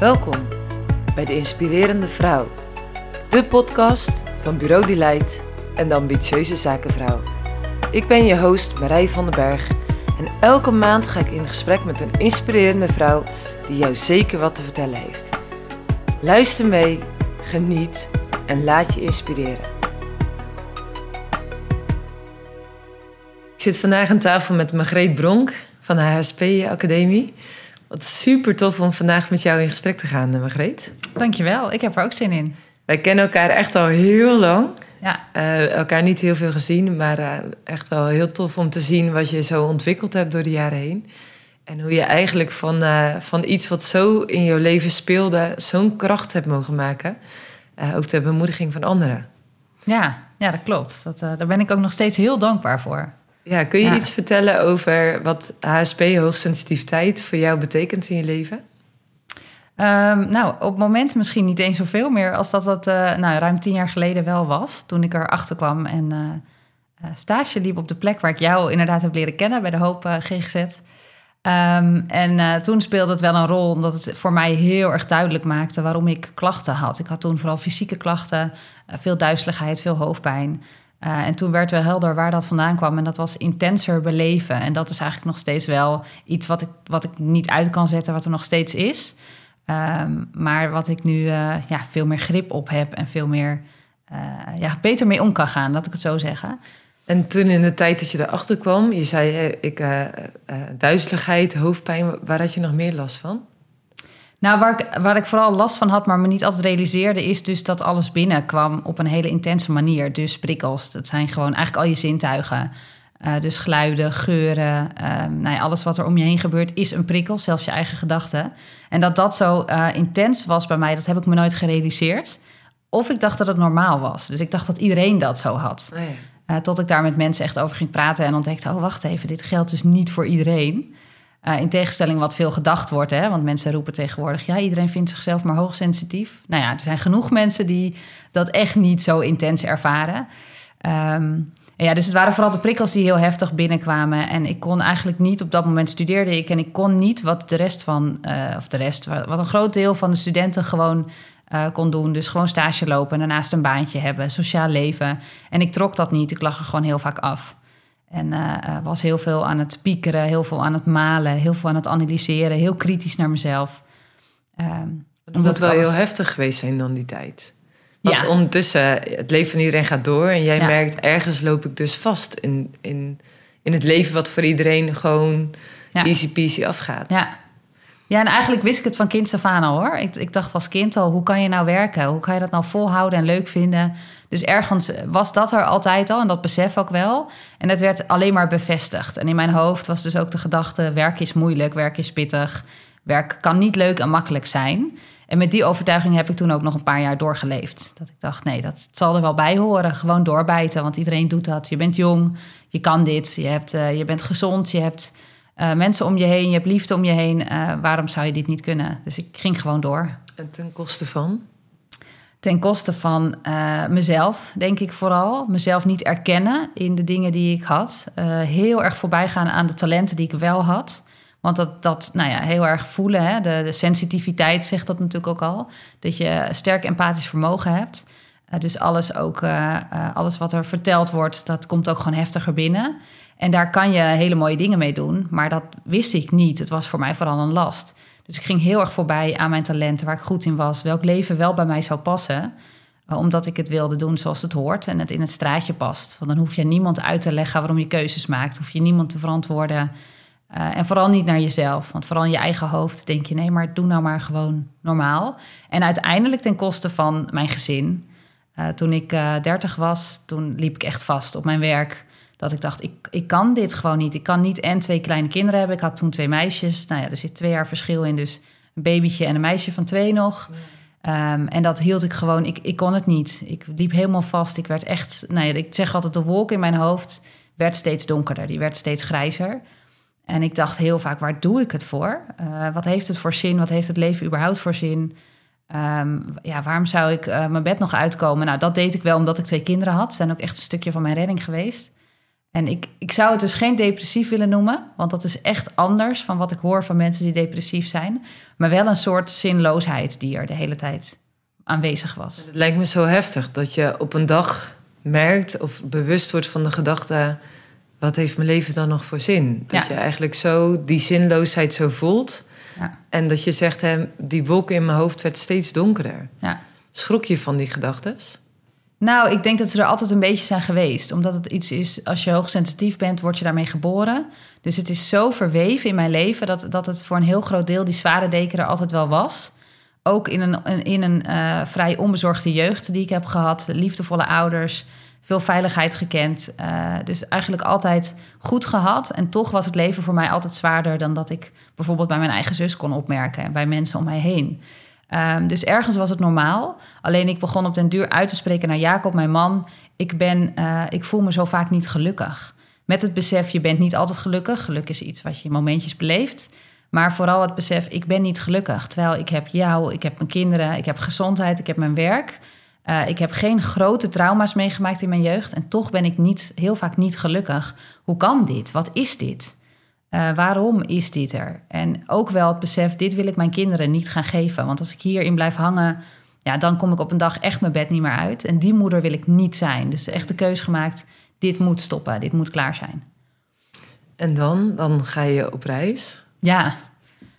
Welkom bij de Inspirerende Vrouw, de podcast van Bureau Delight en de ambitieuze zakenvrouw. Ik ben je host Marij van den Berg en elke maand ga ik in gesprek met een inspirerende vrouw die jou zeker wat te vertellen heeft. Luister mee, geniet en laat je inspireren. Ik zit vandaag aan tafel met Margreet Bronk van de HSP Academie. Wat super tof om vandaag met jou in gesprek te gaan, Margreet. Dankjewel, ik heb er ook zin in. Wij kennen elkaar echt al heel lang. Ja. Uh, elkaar niet heel veel gezien, maar uh, echt wel heel tof om te zien wat je zo ontwikkeld hebt door de jaren heen. En hoe je eigenlijk van, uh, van iets wat zo in jouw leven speelde, zo'n kracht hebt mogen maken. ook ter bemoediging van anderen. Ja, ja dat klopt. Dat, daar ben ik ook nog steeds heel dankbaar voor. Ja, kun je iets vertellen over wat HSP, hoogsensitiviteit, voor jou betekent in je leven? Um, nou, op het moment misschien niet eens zoveel meer als dat dat uh, nou, ruim tien jaar geleden wel was. Toen ik erachter kwam en uh, stage liep op de plek waar ik jou inderdaad heb leren kennen, bij de Hoop uh, GGZ. Um, en toen speelde het wel een rol, omdat het voor mij heel erg duidelijk maakte waarom ik klachten had. Ik had toen vooral fysieke klachten, veel duizeligheid, veel hoofdpijn. Uh, en toen werd wel helder waar dat vandaan kwam. En dat was intenser beleven. En dat is eigenlijk nog steeds wel iets wat ik, wat ik niet uit kan zetten, wat er nog steeds is. Um, maar wat ik nu uh, ja, veel meer grip op heb en veel meer uh, ja, beter mee om kan gaan, laat ik het zo zeggen. En toen in de tijd dat je erachter kwam, je zei ik, duizeligheid, hoofdpijn, waar had je nog meer last van? Nou, waar ik, waar ik vooral last van had, maar me niet altijd realiseerde, is dus dat alles binnenkwam op een hele intense manier. Dus prikkels, dat zijn gewoon eigenlijk al je zintuigen. Uh, dus geluiden, geuren, uh, nou ja, alles wat er om je heen gebeurt is een prikkel, zelfs je eigen gedachten. En dat dat zo uh, intens was bij mij, dat heb ik me nooit gerealiseerd. Of ik dacht dat het normaal was. Dus ik dacht dat iedereen dat zo had. Oh ja. tot ik daar met mensen echt over ging praten en ontdekte: oh, wacht even, dit geldt dus niet voor iedereen. Uh, in tegenstelling wat veel gedacht wordt, hè? want mensen roepen tegenwoordig: ja, iedereen vindt zichzelf maar hoogsensitief. Nou ja, er zijn genoeg mensen die dat echt niet zo intens ervaren. Um, ja, dus het waren vooral de prikkels die heel heftig binnenkwamen. En ik kon eigenlijk niet, op dat moment studeerde ik, en ik kon niet wat de rest van, uh, of de rest, wat een groot deel van de studenten gewoon uh, kon doen. Dus gewoon stage lopen, daarnaast een baantje hebben, sociaal leven. En ik trok dat niet, ik lag er gewoon heel vaak af. En uh, was heel veel aan het piekeren, heel veel aan het malen, heel veel aan het analyseren, heel kritisch naar mezelf. Um, dat moet wel heel heftig geweest zijn dan die tijd. Want ja. ondertussen, het leven van iedereen gaat door en jij ja. merkt, ergens loop ik dus vast in, in, in het leven wat voor iedereen gewoon ja. easy peasy afgaat. Ja. ja, en eigenlijk wist ik het van kind af aan al hoor. Ik, ik dacht als kind al, hoe kan je nou werken? Hoe kan je dat nou volhouden en leuk vinden? Dus ergens was dat er altijd al en dat besef ook wel. En het werd alleen maar bevestigd. En in mijn hoofd was dus ook de gedachte: werk is moeilijk, werk is pittig, werk kan niet leuk en makkelijk zijn. En met die overtuiging heb ik toen ook nog een paar jaar doorgeleefd. Dat ik dacht: nee, dat zal er wel bij horen. Gewoon doorbijten, want iedereen doet dat. Je bent jong, je kan dit, je, hebt, uh, je bent gezond, je hebt uh, mensen om je heen, je hebt liefde om je heen. Uh, waarom zou je dit niet kunnen? Dus ik ging gewoon door. En ten koste van? Ten koste van uh, mezelf, denk ik vooral. Mezelf niet erkennen in de dingen die ik had. Uh, heel erg voorbij gaan aan de talenten die ik wel had. Want dat, dat nou ja, heel erg voelen, hè? De, sensitiviteit zegt dat natuurlijk ook al. Dat je sterk empathisch vermogen hebt. Uh, dus alles, ook, alles wat er verteld wordt, dat komt ook gewoon heftiger binnen. En daar kan je hele mooie dingen mee doen. Maar dat wist ik niet. Het was voor mij vooral een last. Dus ik ging heel erg voorbij aan mijn talenten, waar ik goed in was, welk leven wel bij mij zou passen. Uh, omdat ik het wilde doen zoals het hoort en het in het straatje past. Want dan hoef je niemand uit te leggen waarom je keuzes maakt. Hoef je niemand te verantwoorden. Uh, en vooral niet naar jezelf. Want vooral in je eigen hoofd denk je: nee, maar doe nou maar gewoon normaal. En uiteindelijk ten koste van mijn gezin. Uh, toen ik 30 was, toen liep ik echt vast op mijn werk. Dat ik dacht, ik, ik kan dit gewoon niet. Ik kan niet en twee kleine kinderen hebben. Ik had toen twee meisjes. Nou ja, er zit twee jaar verschil in. Dus een babytje en een meisje van twee nog. Um, en dat hield ik gewoon, ik, ik kon het niet. Ik liep helemaal vast. Ik werd echt, nou ja, ik zeg altijd, de wolk in mijn hoofd werd steeds donkerder. Die werd steeds grijzer. En ik dacht heel vaak, waar doe ik het voor? Uh, wat heeft het voor zin? Wat heeft het leven überhaupt voor zin? Um, ja, waarom zou ik uh, mijn bed nog uitkomen? Nou, dat deed ik wel omdat ik twee kinderen had. Ze zijn ook echt een stukje van mijn redding geweest. En ik, ik zou het dus geen depressief willen noemen, want dat is echt anders van wat ik hoor van mensen die depressief zijn. Maar wel een soort zinloosheid die er de hele tijd aanwezig was. Het lijkt me zo heftig dat je op een dag merkt of bewust wordt van de gedachte: wat heeft mijn leven dan nog voor zin? Dat Ja. je eigenlijk zo die zinloosheid zo voelt. Ja. En dat je zegt, hè, die wolk in mijn hoofd werd steeds donkerder. Ja. Schrok je van die gedachten? Nou, ik denk dat ze er altijd een beetje zijn geweest. Omdat het iets is, als je hoogsensitief bent, word je daarmee geboren. Dus het is zo verweven in mijn leven dat, dat het voor een heel groot deel die zware deken er altijd wel was. Ook in een, in een eh, vrij onbezorgde jeugd die ik heb gehad. Liefdevolle ouders, veel veiligheid gekend. Eh, dus eigenlijk altijd goed gehad. En toch was het leven voor mij altijd zwaarder dan dat ik bijvoorbeeld bij mijn eigen zus kon opmerken. En bij mensen om mij heen. Ehm, dus ergens was het normaal. Alleen ik begon op den duur uit te spreken naar Jacob, mijn man. Ik, ben, eh, ik voel me zo vaak niet gelukkig. Met het besef, je bent niet altijd gelukkig. Geluk is iets wat je in momentjes beleeft. Maar vooral het besef, ik ben niet gelukkig. Terwijl ik heb jou, ik heb mijn kinderen, ik heb gezondheid, ik heb mijn werk. Eh, ik heb geen grote trauma's meegemaakt in mijn jeugd. En toch ben ik niet, heel vaak niet gelukkig. Hoe kan dit? Wat is dit? Eh, waarom is dit er? En ook wel het besef, dit wil ik mijn kinderen niet gaan geven. Want als ik hierin blijf hangen, ja, dan kom ik op een dag echt mijn bed niet meer uit. En die moeder wil ik niet zijn. Dus echt de keuze gemaakt, dit moet stoppen, dit moet klaar zijn. En dan, dan ga je op reis. Ja,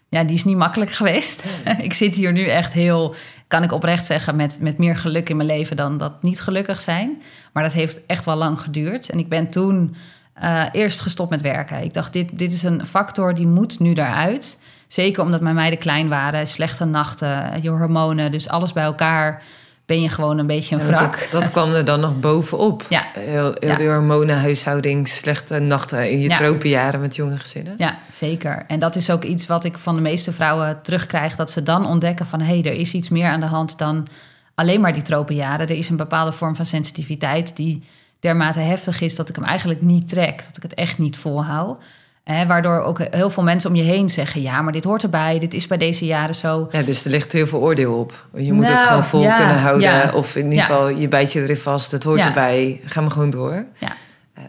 ja die is niet makkelijk geweest. ik zit hier nu echt heel, kan ik oprecht zeggen, met, met meer geluk in mijn leven dan dat niet gelukkig zijn. Maar dat heeft echt wel lang geduurd. En ik ben toen eh, eerst gestopt met werken. Ik dacht, dit, dit is een factor die moet nu eruit. Zeker omdat mijn meiden klein waren, slechte nachten, je hormonen, dus alles bij elkaar ben je gewoon een beetje een Ja, wrak. Dat, dat kwam er dan nog bovenop. Ja. Heel, heel Ja. de hormonenhuishouding, slechte nachten in je Ja. tropenjaren met jonge gezinnen. Ja, zeker. En dat is ook iets wat ik van de meeste vrouwen terugkrijg. Dat ze dan ontdekken van... hé, hey, er is iets meer aan de hand dan alleen maar die tropenjaren. Er is een bepaalde vorm van sensitiviteit die dermate heftig is... dat ik hem eigenlijk niet trek. Dat ik het echt niet volhoud. Eh, waardoor ook heel veel mensen om je heen zeggen... ja, maar dit hoort erbij, dit is bij deze jaren zo. Ja, dus er ligt heel veel oordeel op. Je moet het Nou, gewoon vol ja, kunnen houden. ja. Of in ieder Ja. geval, je bijt je erin vast. Het hoort erbij. Ga maar gewoon door. Ja,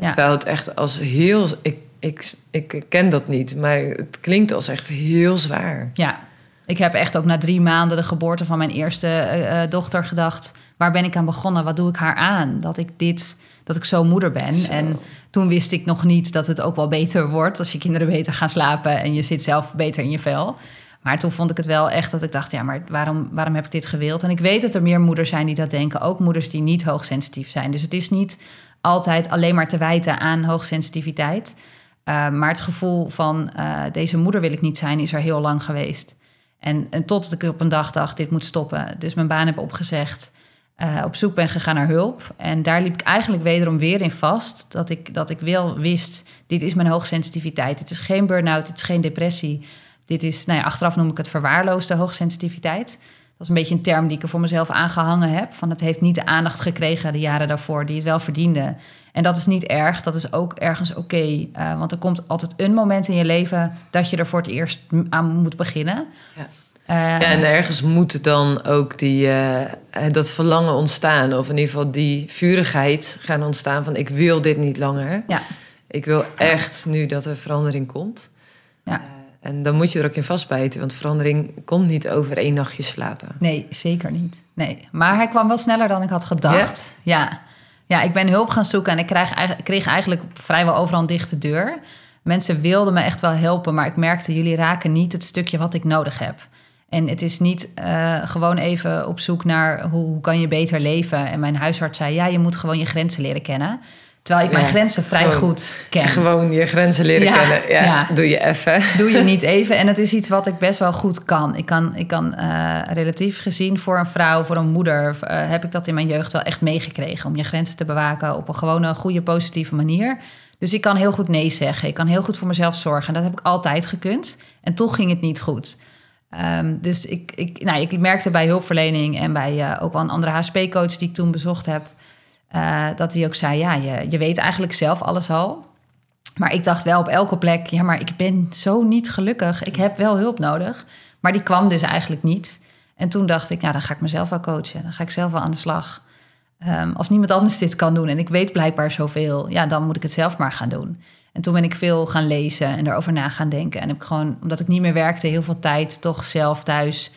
Eh. Terwijl het echt als heel... Ik, ik, ik ken dat niet, maar het klinkt als echt heel zwaar. ja. Ik heb echt ook na drie maanden de geboorte van mijn eerste eh, eh, dochter gedacht... waar ben ik aan begonnen? Wat doe ik haar aan? Dat ik dit, dat ik zo moeder ben. Zo. En toen wist ik nog niet dat het ook wel beter wordt... als je kinderen beter gaan slapen en je zit zelf beter in je vel. Maar toen vond ik het wel echt dat ik dacht... ja, maar waarom, waarom heb ik dit gewild? En ik weet dat er meer moeders zijn die dat denken. Ook moeders die niet hoogsensitief zijn. Dus het is niet altijd alleen maar te wijten aan hoogsensitiviteit... Uh, maar het gevoel van uh, deze moeder wil ik niet zijn, is er heel lang geweest. En, en tot ik op een dag dacht, dit moet stoppen. Dus mijn baan heb opgezegd, uh, op zoek ben gegaan naar hulp. En daar liep ik eigenlijk wederom weer in vast. Dat ik, dat ik wel wist, dit is mijn hoogsensitiviteit. Het is geen burn-out, het is geen depressie. Dit is, nou ja, achteraf noem ik het verwaarloosde hoogsensitiviteit. Dat is een beetje een term die ik er voor mezelf aangehangen heb. Van het heeft niet de aandacht gekregen de jaren daarvoor die het wel verdiende. En dat is niet erg, dat is ook ergens oké. Uh, want er komt altijd een moment in je leven dat je er voor het eerst aan moet beginnen. Ja. Ja, en ergens moet dan ook die, uh, dat verlangen ontstaan. Of in ieder geval die vurigheid gaan ontstaan van ik wil dit niet langer. Ja. Ik wil echt nu dat er verandering komt. Ja. Uh, en dan moet je er ook in vastbijten, want verandering komt niet over één nachtje slapen. Nee, zeker niet. Nee. Maar hij kwam wel sneller dan ik had gedacht. Ja. ja. Ja, ik ben hulp gaan zoeken en ik kreeg, kreeg eigenlijk vrijwel overal een dichte deur. Mensen wilden me echt wel helpen, maar ik merkte, jullie raken niet het stukje wat ik nodig heb. En het is niet uh, gewoon even op zoek naar hoe, hoe, kan je beter leven. En mijn huisarts zei, ja, je moet gewoon je grenzen leren kennen. Terwijl ik mijn ja, grenzen vrij gewoon, goed ken. Gewoon je grenzen leren Ja, kennen. Ja, ja. Doe je even. Doe je niet even. En het is iets wat ik best wel goed kan. Ik kan, ik kan uh, relatief gezien voor een vrouw, voor een moeder... Uh, heb ik dat in mijn jeugd wel echt meegekregen. Om je grenzen te bewaken op een gewone, goede, positieve manier. Dus ik kan heel goed nee zeggen. Ik kan heel goed voor mezelf zorgen. En dat heb ik altijd gekund. En toch ging het niet goed. Um, dus ik, ik, nou, ik merkte bij hulpverlening en bij uh, ook wel een andere HSP-coach die ik toen bezocht heb... Uh, dat hij ook zei, ja, je, je weet eigenlijk zelf alles al. Maar ik dacht wel op elke plek, ja, maar ik ben zo niet gelukkig. Ik heb wel hulp nodig. Maar die kwam dus eigenlijk niet. En toen dacht ik, ja, dan ga ik mezelf wel coachen. Dan ga ik zelf wel aan de slag. ehm, als niemand anders dit kan doen en ik weet blijkbaar zoveel, ja, dan moet ik het zelf maar gaan doen. En toen ben ik veel gaan lezen en erover na gaan denken. En heb ik gewoon, omdat ik niet meer werkte, heel veel tijd toch zelf thuis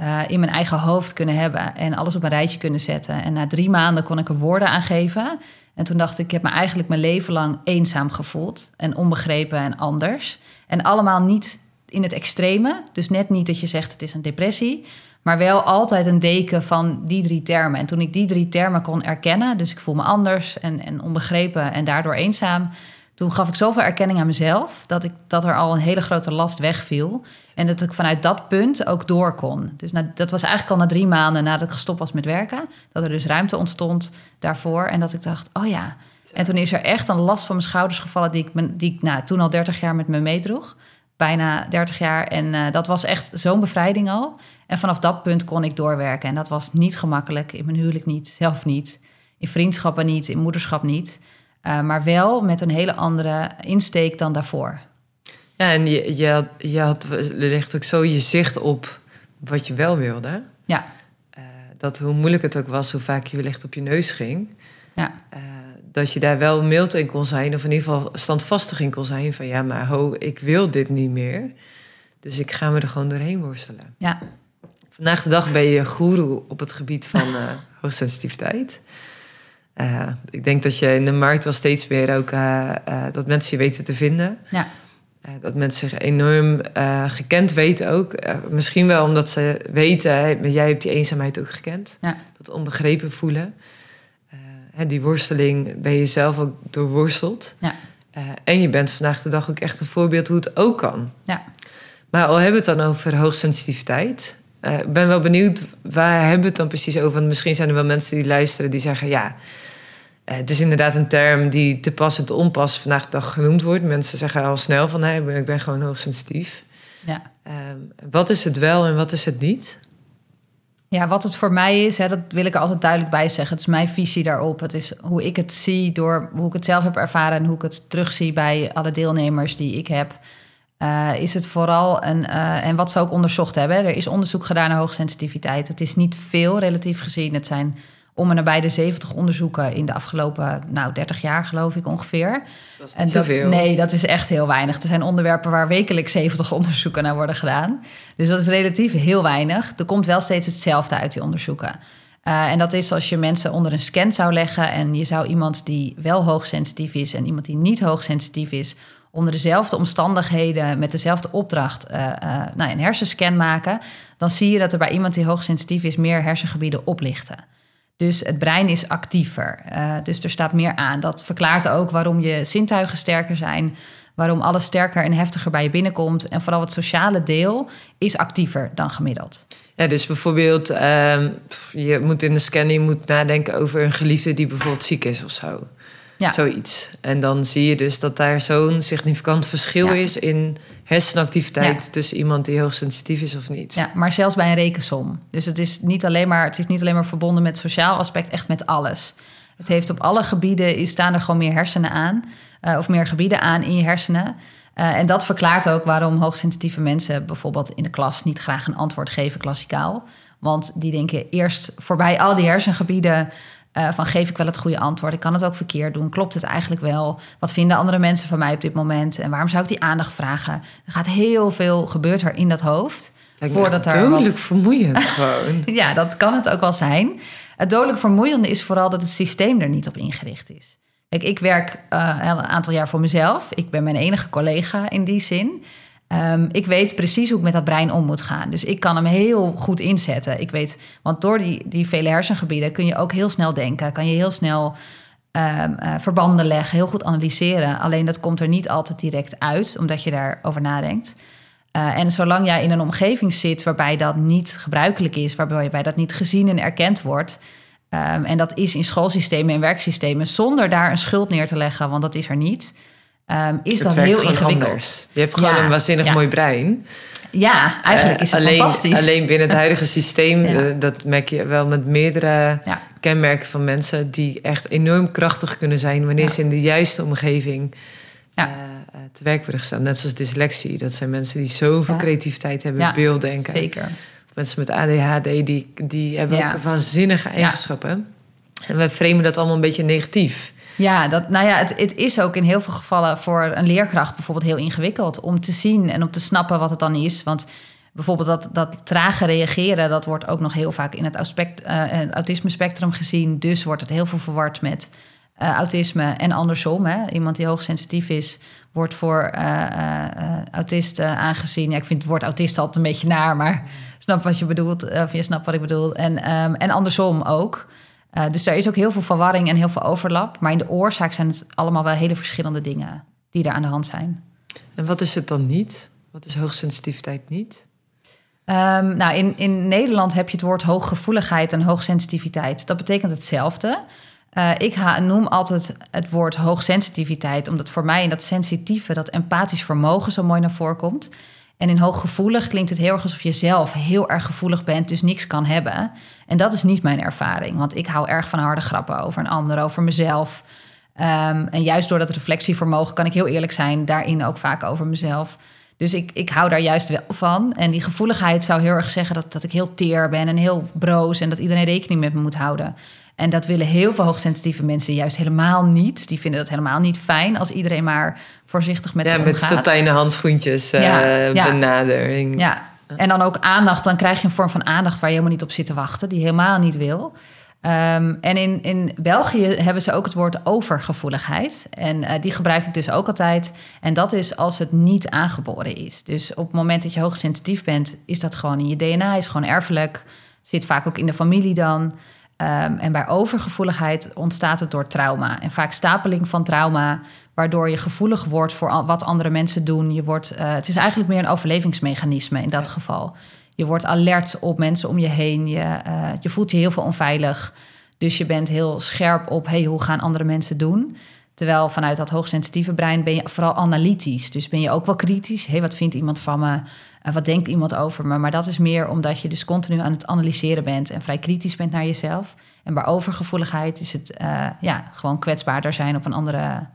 uh, in mijn eigen hoofd kunnen hebben en alles op een rijtje kunnen zetten. En na drie maanden kon ik er woorden aan geven. En toen dacht ik, ik heb me eigenlijk mijn leven lang eenzaam gevoeld en onbegrepen en anders. En allemaal niet in het extreme. Dus net niet dat je zegt het is een depressie, maar wel altijd een deken van die drie termen. En toen ik die drie termen kon erkennen, dus ik voel me anders en, en onbegrepen en daardoor eenzaam, toen gaf ik zoveel erkenning aan mezelf dat, ik, dat er al een hele grote last wegviel. En dat ik vanuit dat punt ook door kon. Dus dat was eigenlijk al na drie maanden nadat ik gestopt was met werken. Dat er dus ruimte ontstond daarvoor. En dat ik dacht, oh ja. En toen is er echt een last van mijn schouders gevallen... die ik, die ik nou, toen al 30 jaar met me meedroeg. Bijna 30 jaar. En uh, dat was echt zo'n bevrijding al. En vanaf dat punt kon ik doorwerken. En dat was niet gemakkelijk. In mijn huwelijk niet, zelf niet. In vriendschappen niet, in moederschap niet... Uh, maar wel met een hele andere insteek dan daarvoor. Ja, en je, je, had, je had ligt ook zo je zicht op wat je wel wilde. Ja. Uh, dat hoe moeilijk het ook was, hoe vaak je wellicht op je neus ging. Ja. Uh, dat je daar wel mild in kon zijn, of in ieder geval standvastig in kon zijn. Van ja, maar ho, ik wil dit niet meer. Dus ik ga me er gewoon doorheen worstelen. Ja. Vandaag de dag ben je guru op het gebied van hoogsensitiviteit. Uh, ik denk dat je in de markt wel steeds meer ook uh, uh, dat mensen je weten te vinden. Ja. dat mensen zich enorm gekend weten ook. misschien wel omdat ze weten, jij hebt die eenzaamheid ook gekend. Ja. Dat onbegrepen voelen. Die worsteling ben je zelf ook doorworsteld. Ja. en je bent vandaag de dag ook echt een voorbeeld hoe het ook kan. Ja. Maar al hebben we het dan over hoogsensitiviteit. Ik ben wel benieuwd, waar hebben we het dan precies over? Want misschien zijn er wel mensen die luisteren die zeggen... ja, eh, het is inderdaad een term die te pas en te onpas vandaag de dag genoemd wordt. Mensen zeggen al snel van, hey, ik ben gewoon hoogsensitief. Ja. Um, wat is het wel en wat is het niet? Ja, wat het voor mij is, hè, dat wil ik er altijd duidelijk bij zeggen. Het is mijn visie daarop. Het is hoe ik het zie door hoe ik het zelf heb ervaren... en hoe ik het terugzie bij alle deelnemers die ik heb... Uh, is het vooral een, uh, en wat ze ook onderzocht hebben. Er is onderzoek gedaan naar hoogsensitiviteit. Het is niet veel relatief gezien. Het zijn om en nabij de 70 onderzoeken in de afgelopen nou, 30 jaar, geloof ik ongeveer. Dat is en dat, Nee, dat is echt heel weinig. Er zijn onderwerpen waar wekelijks 70 onderzoeken naar worden gedaan. Dus dat is relatief heel weinig. Er komt wel steeds hetzelfde uit die onderzoeken. Uh, en dat is als je mensen onder een scan zou leggen en je zou iemand die wel hoogsensitief is en iemand die niet hoogsensitief is, onder dezelfde omstandigheden met dezelfde opdracht uh, uh, nou, een hersenscan maken, dan zie je dat er bij iemand die hoogsensitief is meer hersengebieden oplichten. Dus het brein is actiever. Uh, dus er staat meer aan. Dat verklaart ook waarom je zintuigen sterker zijn. Waarom alles sterker en heftiger bij je binnenkomt. En vooral het sociale deel is actiever dan gemiddeld. Ja, dus bijvoorbeeld, uh, je moet in de scanning moet nadenken over een geliefde die bijvoorbeeld ziek is of zo. Ja. Zoiets. En dan zie je dus dat daar zo'n significant verschil Ja. is in hersenactiviteit Ja. tussen iemand die hoogsensitief is of niet. Ja, maar zelfs bij een rekensom. Dus het is niet alleen maar, het is niet alleen maar verbonden met het sociaal aspect, echt met alles. Het heeft op alle gebieden, staan er gewoon meer hersenen aan. eh, of meer gebieden aan in je hersenen. Eh, en dat verklaart ook waarom hoogsensitieve mensen bijvoorbeeld in de klas niet graag een antwoord geven, klassikaal. Want die denken eerst voorbij al die hersengebieden eh, van geef ik wel het goede antwoord? Ik kan het ook verkeerd doen. Klopt het eigenlijk wel? Wat vinden andere mensen van mij op dit moment? En waarom zou ik die aandacht vragen? Er gaat heel veel gebeurt er in dat hoofd. Lijkt voordat er dodelijk wat- vermoeiend gewoon. Ja, dat kan het ook wel zijn. Het dodelijk vermoeiende is vooral dat het systeem er niet op ingericht is. Kijk, ik werk eh, een aantal jaar voor mezelf. Ik ben mijn enige collega in die zin. Ehm, ik weet precies hoe ik met dat brein om moet gaan. Dus ik kan hem heel goed inzetten. Ik weet, want door die, die vele hersengebieden kun je ook heel snel denken. Kan je heel snel ehm, eh, verbanden leggen, heel goed analyseren. Alleen dat komt er niet altijd direct uit, omdat je daarover nadenkt. Uh, en zolang jij in een omgeving zit waarbij dat niet gebruikelijk is, waarbij dat niet gezien en erkend wordt. Um, en dat is in schoolsystemen en werksystemen, zonder daar een schuld neer te leggen, want dat is er niet. Um, is dat heel ingewikkeld. anders. Je hebt gewoon Ja, een waanzinnig ja. mooi brein. Ja, eigenlijk Eh, is het alleen, fantastisch. Alleen binnen het huidige systeem, Ja. eh, dat merk je wel met meerdere Ja. kenmerken van mensen die echt enorm krachtig kunnen zijn wanneer Ja. ze in de juiste omgeving eh, te werk worden gestaan. Net zoals dyslexie. Dat zijn mensen die zoveel creativiteit hebben, Ja, beelddenken. Zeker. Mensen met ADHD, die, die hebben ook waanzinnige eigenschappen. En we framen dat allemaal een beetje negatief. Ja, dat, nou ja, het, het is ook in heel veel gevallen voor een leerkracht bijvoorbeeld heel ingewikkeld om te zien en om te snappen wat het dan is. Want bijvoorbeeld dat, dat trage reageren, dat wordt ook nog heel vaak in het, aspect, uh, autisme spectrum gezien. Dus wordt het heel veel verward met uh, autisme en andersom. Hè. Iemand die hoogsensitief is, wordt voor autisten aangezien. Ja, ik vind het woord autist altijd een beetje naar, maar snap wat je bedoelt, of je snapt wat ik bedoel. En, um, en andersom ook. Uh, dus er is ook heel veel verwarring en heel veel overlap. Maar in de oorzaak zijn het allemaal wel hele verschillende dingen die er aan de hand zijn. En wat is het dan niet? Wat is hoogsensitiviteit niet? Um, nou, in, in Nederland heb je het woord hooggevoeligheid en hoogsensitiviteit. Dat betekent hetzelfde. Uh, ik noem altijd het woord hoogsensitiviteit, omdat voor mij in dat sensitieve, dat empathisch vermogen zo mooi naar voren komt. En in hooggevoelig klinkt het heel erg alsof je zelf heel erg gevoelig bent, dus niks kan hebben. En dat is niet mijn ervaring, want ik hou erg van harde grappen over een ander, over mezelf. Um, en juist door dat reflectievermogen kan ik heel eerlijk zijn, daarin ook vaak over mezelf. Dus ik, ik hou daar juist wel van. En die gevoeligheid zou heel erg zeggen dat, dat ik heel teer ben en heel broos en dat iedereen rekening met me moet houden. En dat willen heel veel hoogsensitieve mensen juist helemaal niet. Die vinden dat helemaal niet fijn als iedereen maar voorzichtig met ja, ze omgaat. Ja, met satijnen handschoentjes uh, ja, benadering. Ja, en dan ook aandacht. Dan krijg je een vorm van aandacht waar je helemaal niet op zit te wachten. Die je helemaal niet wil. Um, en in, in België hebben ze ook het woord overgevoeligheid. En uh, die gebruik ik dus ook altijd. En dat is als het niet aangeboren is. Dus op het moment dat je hoogsensitief bent, is dat gewoon in je DNA, is gewoon erfelijk. Zit vaak ook in de familie dan. Um, en bij overgevoeligheid ontstaat het door trauma. En vaak stapeling van trauma, waardoor je gevoelig wordt voor wat andere mensen doen. Je wordt, uh, het is eigenlijk meer een overlevingsmechanisme in dat geval. Je wordt alert op mensen om je heen. Je, uh, je voelt je heel veel onveilig. Dus je bent heel scherp op hey, hoe gaan andere mensen doen. Terwijl vanuit dat hoogsensitieve brein ben je vooral analytisch. Dus ben je ook wel kritisch. Hey, wat vindt iemand van me? Uh, wat denkt iemand over me? Maar dat is meer omdat je dus continu aan het analyseren bent en vrij kritisch bent naar jezelf. En bij overgevoeligheid is het uh, ja, gewoon kwetsbaarder zijn op een, andere,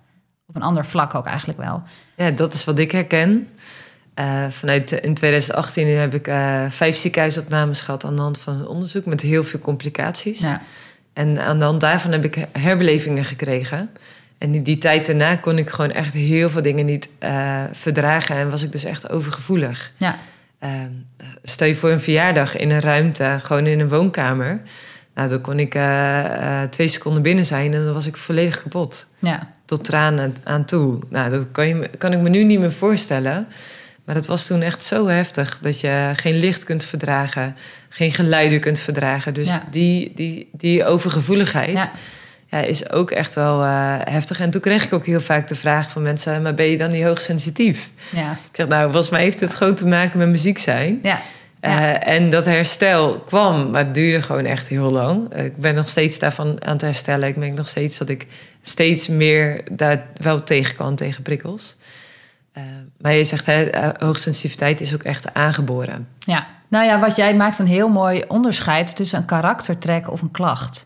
op een ander vlak ook eigenlijk wel. Ja, dat is wat ik herken. Uh, vanuit in 2018 heb ik vijf ziekenhuisopnames gehad aan de hand van een onderzoek met heel veel complicaties. Ja. En aan de hand daarvan heb ik herbelevingen gekregen. En in die tijd daarna kon ik gewoon echt heel veel dingen niet uh, verdragen. En was ik dus echt overgevoelig. Ja. Uh, stel je voor een verjaardag in een ruimte, gewoon in een woonkamer. Nou, dan kon ik uh, twee seconden binnen zijn en dan was ik volledig kapot. Ja. Tot tranen aan toe. Nou, dat kan, je, kan ik me nu niet meer voorstellen. Maar dat was toen echt zo heftig dat je geen licht kunt verdragen, geen geluiden kunt verdragen. Dus ja. die, die, die overgevoeligheid. Ja ja, is ook echt wel uh, heftig. En toen kreeg ik ook heel vaak de vraag van mensen: maar ben je dan niet hoogsensitief? Ja. Ik zeg, nou, volgens mij heeft het gewoon te maken met muziek zijn. Ja. Uh, en dat herstel kwam, maar het duurde gewoon echt heel lang. ik ben nog steeds daarvan aan het herstellen. Ik merk nog steeds dat ik steeds meer daar wel tegen kan, tegen prikkels. Uh, maar je zegt, hè, hoogsensitiviteit is ook echt aangeboren. Ja, nou ja, wat jij maakt een heel mooi onderscheid tussen een karaktertrek of een klacht.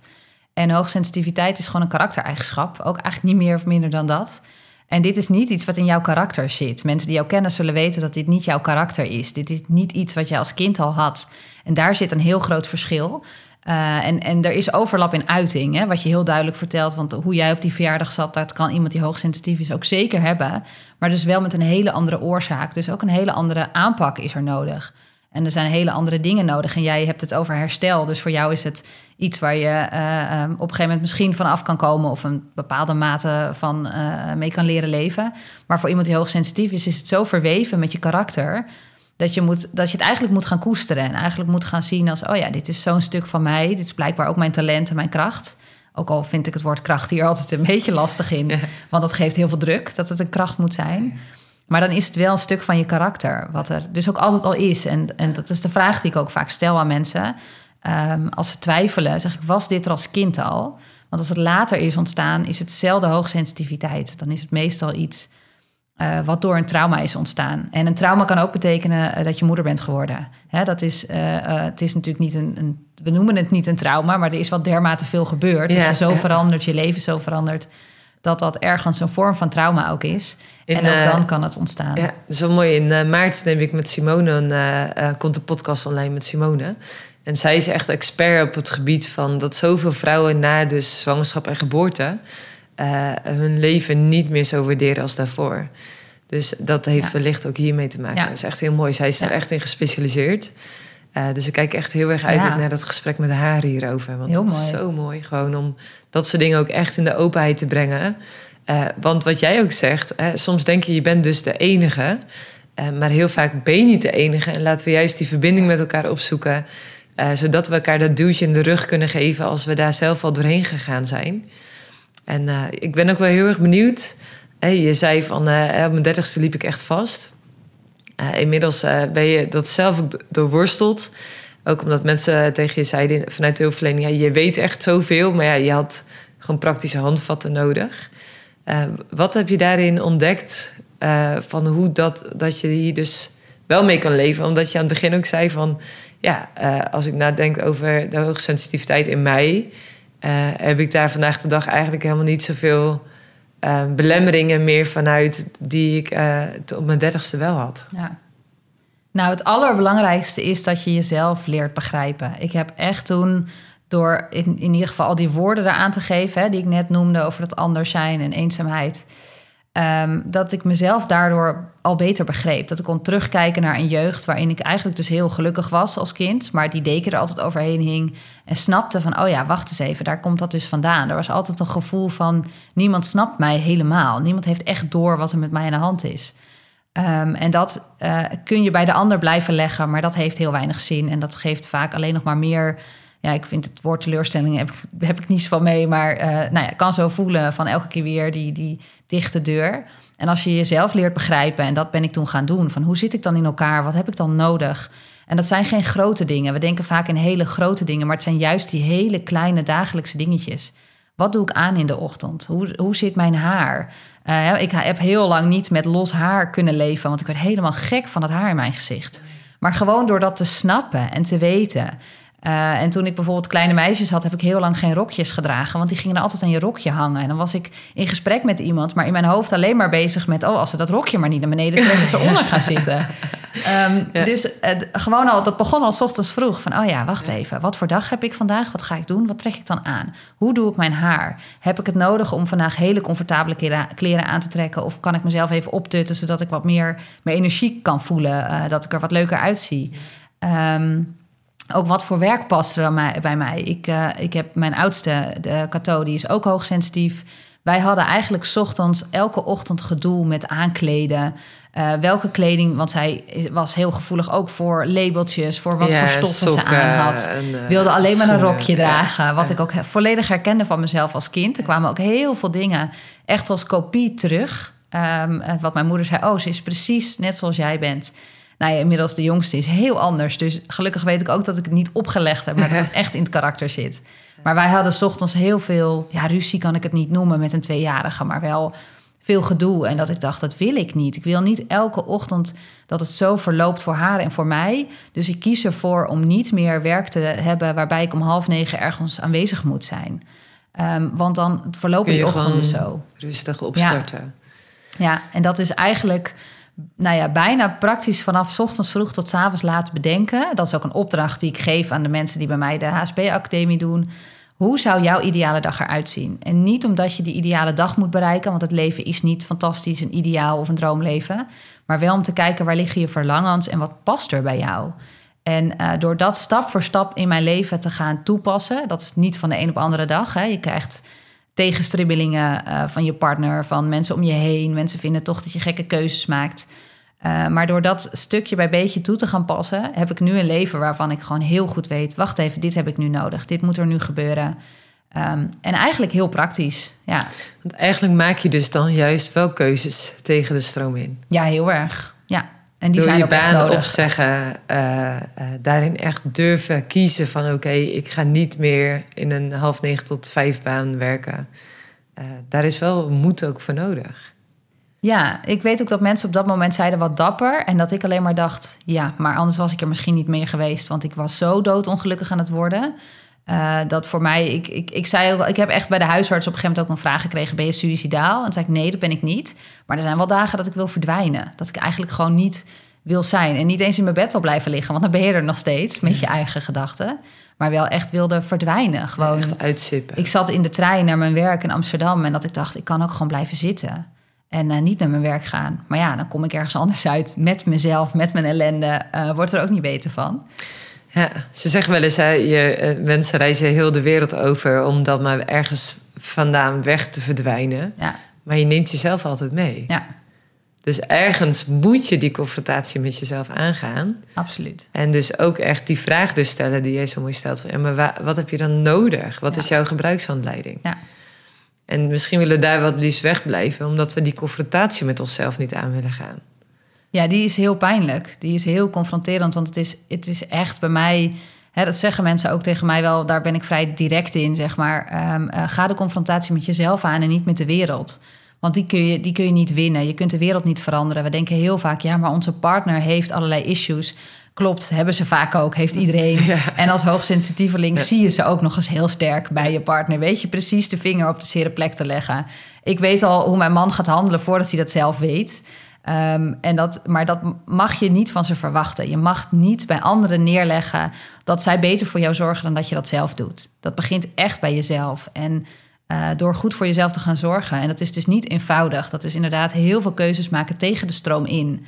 En hoogsensitiviteit is gewoon een karaktereigenschap. Ook eigenlijk niet meer of minder dan dat. En dit is niet iets wat in jouw karakter zit. Mensen die jou kennen zullen weten dat dit niet jouw karakter is. Dit is niet iets wat je als kind al had. En daar zit een heel groot verschil. Uh, en, en er is overlap in uiting, hè, wat je heel duidelijk vertelt. Want hoe jij op die verjaardag zat, dat kan iemand die hoogsensitief is ook zeker hebben. Maar dus wel met een hele andere oorzaak. Dus ook een hele andere aanpak is er nodig. En er zijn hele andere dingen nodig. En jij hebt het over herstel. Dus voor jou is het iets waar je uh, um, op een gegeven moment misschien van af kan komen. of een bepaalde mate van uh, mee kan leren leven. Maar voor iemand die hoogsensitief is, is het zo verweven met je karakter. Dat je, moet, dat je het eigenlijk moet gaan koesteren. En eigenlijk moet gaan zien als: oh ja, dit is zo'n stuk van mij. Dit is blijkbaar ook mijn talent en mijn kracht. Ook al vind ik het woord kracht hier altijd een beetje lastig in. Want dat geeft heel veel druk dat het een kracht moet zijn. Maar dan is het wel een stuk van je karakter, wat er dus ook altijd al is. En, en dat is de vraag die ik ook vaak stel aan mensen. Um, als ze twijfelen, zeg ik, was dit er als kind al? Want als het later is ontstaan, is het zelden hoogsensitiviteit. Dan is het meestal iets uh, wat door een trauma is ontstaan. En een trauma kan ook betekenen uh, dat je moeder bent geworden. Hè, dat is, uh, het is natuurlijk niet een, een, we noemen het niet een trauma, maar er is wat dermate veel gebeurd. Ja, dus je zo ja. verandert, je leven zo verandert dat dat ergens een vorm van trauma ook is. In, en ook dan kan het ontstaan. Ja, dat is wel mooi. In uh, maart neem ik met Simone een, uh, komt de podcast online met Simone. En zij is echt expert op het gebied van dat zoveel vrouwen na dus zwangerschap en geboorte uh, hun leven niet meer zo waarderen als daarvoor. Dus dat heeft wellicht ook hiermee te maken. Dat is echt heel mooi. Zij is daar echt in gespecialiseerd. Uh, dus ik kijk echt heel erg uit naar dat gesprek met haar hierover. Want heel dat mooi. is zo mooi. Gewoon om dat soort dingen ook echt in de openheid te brengen. Uh, want wat jij ook zegt, soms denk je, je bent dus de enige. maar heel vaak ben je niet de enige. En laten we juist die verbinding met elkaar opzoeken. zodat we elkaar dat duwtje in de rug kunnen geven als we daar zelf al doorheen gegaan zijn. En uh, ik ben ook wel heel erg benieuwd. Hey, je zei van uh, op mijn dertigste liep ik echt vast. Uh, inmiddels ben je dat zelf ook doorworsteld. Ook omdat mensen tegen je zeiden vanuit de hulpverlening... Ja, je weet echt zoveel, maar ja, je had gewoon praktische handvatten nodig. wat heb je daarin ontdekt van hoe dat, dat je hier dus wel mee kan leven? Omdat je aan het begin ook zei van... Ja, als ik nadenk over de hoogsensitiviteit in mij... Heb ik daar vandaag de dag eigenlijk helemaal niet zoveel uh, belemmeringen meer vanuit die ik uh, op mijn dertigste wel had. Ja. Nou, het allerbelangrijkste is dat je jezelf leert begrijpen. Ik heb echt toen door in, in ieder geval al die woorden eraan te geven, hè, die ik net noemde over dat anders zijn en eenzaamheid. Um, dat ik mezelf daardoor al beter begreep. Dat ik kon terugkijken naar een jeugd waarin ik eigenlijk dus heel gelukkig was als kind, maar die deken er altijd overheen hing en snapte van, oh ja, wacht eens even, daar komt dat dus vandaan. Er was altijd een gevoel van, niemand snapt mij helemaal. Niemand heeft echt door wat er met mij aan de hand is. Um, en dat uh, kun je bij de ander blijven leggen, maar dat heeft heel weinig zin en dat geeft vaak alleen nog maar meer ja, ik vind het woord teleurstelling heb, heb ik niets van mee. Maar uh, nou ja, ik kan zo voelen van elke keer weer die, die dichte deur. En als je jezelf leert begrijpen, en dat ben ik toen gaan doen, van hoe zit ik dan in elkaar? Wat heb ik dan nodig? En dat zijn geen grote dingen. We denken vaak in hele grote dingen, maar het zijn juist die hele kleine dagelijkse dingetjes. Wat doe ik aan in de ochtend? Hoe, hoe zit mijn haar? Uh, ik heb heel lang niet met los haar kunnen leven, want ik werd helemaal gek van het haar in mijn gezicht. Maar gewoon door dat te snappen en te weten. Uh, en toen ik bijvoorbeeld kleine meisjes had, heb ik heel lang geen rokjes gedragen. Want die gingen altijd aan je rokje hangen. En dan was ik in gesprek met iemand, maar in mijn hoofd alleen maar bezig met: oh, als ze dat rokje maar niet naar beneden trekken, ze onder gaan zitten. Um, ja. Dus uh, gewoon al, dat begon al s ochtends vroeg. Van: oh ja, wacht even. Wat voor dag heb ik vandaag? Wat ga ik doen? Wat trek ik dan aan? Hoe doe ik mijn haar? Heb ik het nodig om vandaag hele comfortabele kleren aan te trekken? Of kan ik mezelf even optutten zodat ik wat meer, meer energie kan voelen? Uh, dat ik er wat leuker uitzie? Um, ook wat voor werk past er bij mij. Ik, uh, ik heb mijn oudste, de Cato, die is ook hoogsensitief. Wij hadden eigenlijk s ochtends elke ochtend gedoe met aankleden. Uh, welke kleding, want zij was heel gevoelig ook voor labeltjes, voor wat ja, voor stoffen ze aan had. En, uh, Wilde alleen maar een rokje dragen. Ja, wat ja. ik ook volledig herkende van mezelf als kind. Er kwamen ook heel veel dingen echt als kopie terug. Um, wat mijn moeder zei, oh, ze is precies net zoals jij bent. Nou ja, inmiddels de jongste is heel anders. Dus gelukkig weet ik ook dat ik het niet opgelegd heb, maar dat het echt in het karakter zit. Maar wij hadden s ochtends heel veel, ja, ruzie kan ik het niet noemen met een tweejarige, maar wel veel gedoe. En dat ik dacht, dat wil ik niet. Ik wil niet elke ochtend dat het zo verloopt voor haar en voor mij. Dus ik kies ervoor om niet meer werk te hebben waarbij ik om half negen ergens aanwezig moet zijn. Um, want dan verlopen die ochtenden zo. Rustig opstarten. Ja. ja, en dat is eigenlijk nou ja, bijna praktisch vanaf ochtends vroeg tot avonds laat bedenken. Dat is ook een opdracht die ik geef aan de mensen die bij mij de HSP-academie doen. Hoe zou jouw ideale dag eruit zien? En niet omdat je die ideale dag moet bereiken, want het leven is niet fantastisch, een ideaal of een droomleven. Maar wel om te kijken waar liggen je verlangens en wat past er bij jou. En uh, door dat stap voor stap in mijn leven te gaan toepassen, dat is niet van de een op de andere dag. Hè. Je krijgt tegenstribbelingen uh, van je partner, van mensen om je heen. Mensen vinden toch dat je gekke keuzes maakt. Uh, maar door dat stukje bij beetje toe te gaan passen, heb ik nu een leven waarvan ik gewoon heel goed weet: wacht even, dit heb ik nu nodig, dit moet er nu gebeuren. Um, en eigenlijk heel praktisch, ja. Want eigenlijk maak je dus dan juist wel keuzes tegen de stroom in. Ja, heel erg. En die Door zijn je ook echt baan opzeggen, uh, uh, daarin echt durven kiezen van... oké, ik ga niet meer in een half negen tot vijf baan werken. Uh, daar is wel moed ook voor nodig. Ja, ik weet ook dat mensen op dat moment zeiden wat dapper. En dat ik alleen maar dacht, ja, maar anders was ik er misschien niet meer geweest. Want ik was zo doodongelukkig aan het worden. Uh, dat voor mij, ik, ik, ik zei ik heb echt bij de huisarts op een gegeven moment ook een vraag gekregen: ben je suicidaal? En toen zei ik: nee, dat ben ik niet. Maar er zijn wel dagen dat ik wil verdwijnen. Dat ik eigenlijk gewoon niet wil zijn. En niet eens in mijn bed wil blijven liggen, want dan ben je er nog steeds met je eigen gedachten. Maar wel echt wilde verdwijnen. Gewoon. Echt uitzippen. Ik zat in de trein naar mijn werk in Amsterdam en dat ik dacht, ik kan ook gewoon blijven zitten. En eh, niet naar mijn werk gaan. Maar ja, dan kom ik ergens anders uit met mezelf, met mijn ellende. Uh, wordt er ook niet beter van. Ja, ze zeggen wel eens, hè, je, eh, mensen reizen heel de wereld over om dan maar ergens vandaan weg te verdwijnen. Ja. Maar je neemt jezelf altijd mee. Ja. Dus ergens moet je die confrontatie met jezelf aangaan. Absoluut. En dus ook echt die vraag dus stellen die jij zo mooi stelt. Van, maar wat heb je dan nodig? Wat Ja. is jouw gebruikshandleiding? Ja. En misschien willen we daar wat liefst wegblijven... omdat we die confrontatie met onszelf niet aan willen gaan. Ja, die is heel pijnlijk. Die is heel confronterend, want het is, het is echt bij mij... Hè, dat zeggen mensen ook tegen mij wel, daar ben ik vrij direct in, zeg maar. Ehm, eh, ga de confrontatie met jezelf aan en niet met de wereld. Want die kun, je, die kun je niet winnen. Je kunt de wereld niet veranderen. We denken heel vaak, ja, maar onze partner heeft allerlei issues. Klopt, hebben ze vaak ook, heeft iedereen. Ja. En als hoogsensitieveling Ja. zie je ze ook nog eens heel sterk bij je partner. Weet je precies de vinger op de zere plek te leggen. Ik weet al hoe mijn man gaat handelen voordat hij dat zelf weet. Ehm, en dat, maar dat mag je niet van ze verwachten. Je mag niet bij anderen neerleggen dat zij beter voor jou zorgen dan dat je dat zelf doet. Dat begint echt bij jezelf. En eh, door goed voor jezelf te gaan zorgen. En dat is dus niet eenvoudig. Dat is inderdaad heel veel keuzes maken tegen de stroom in.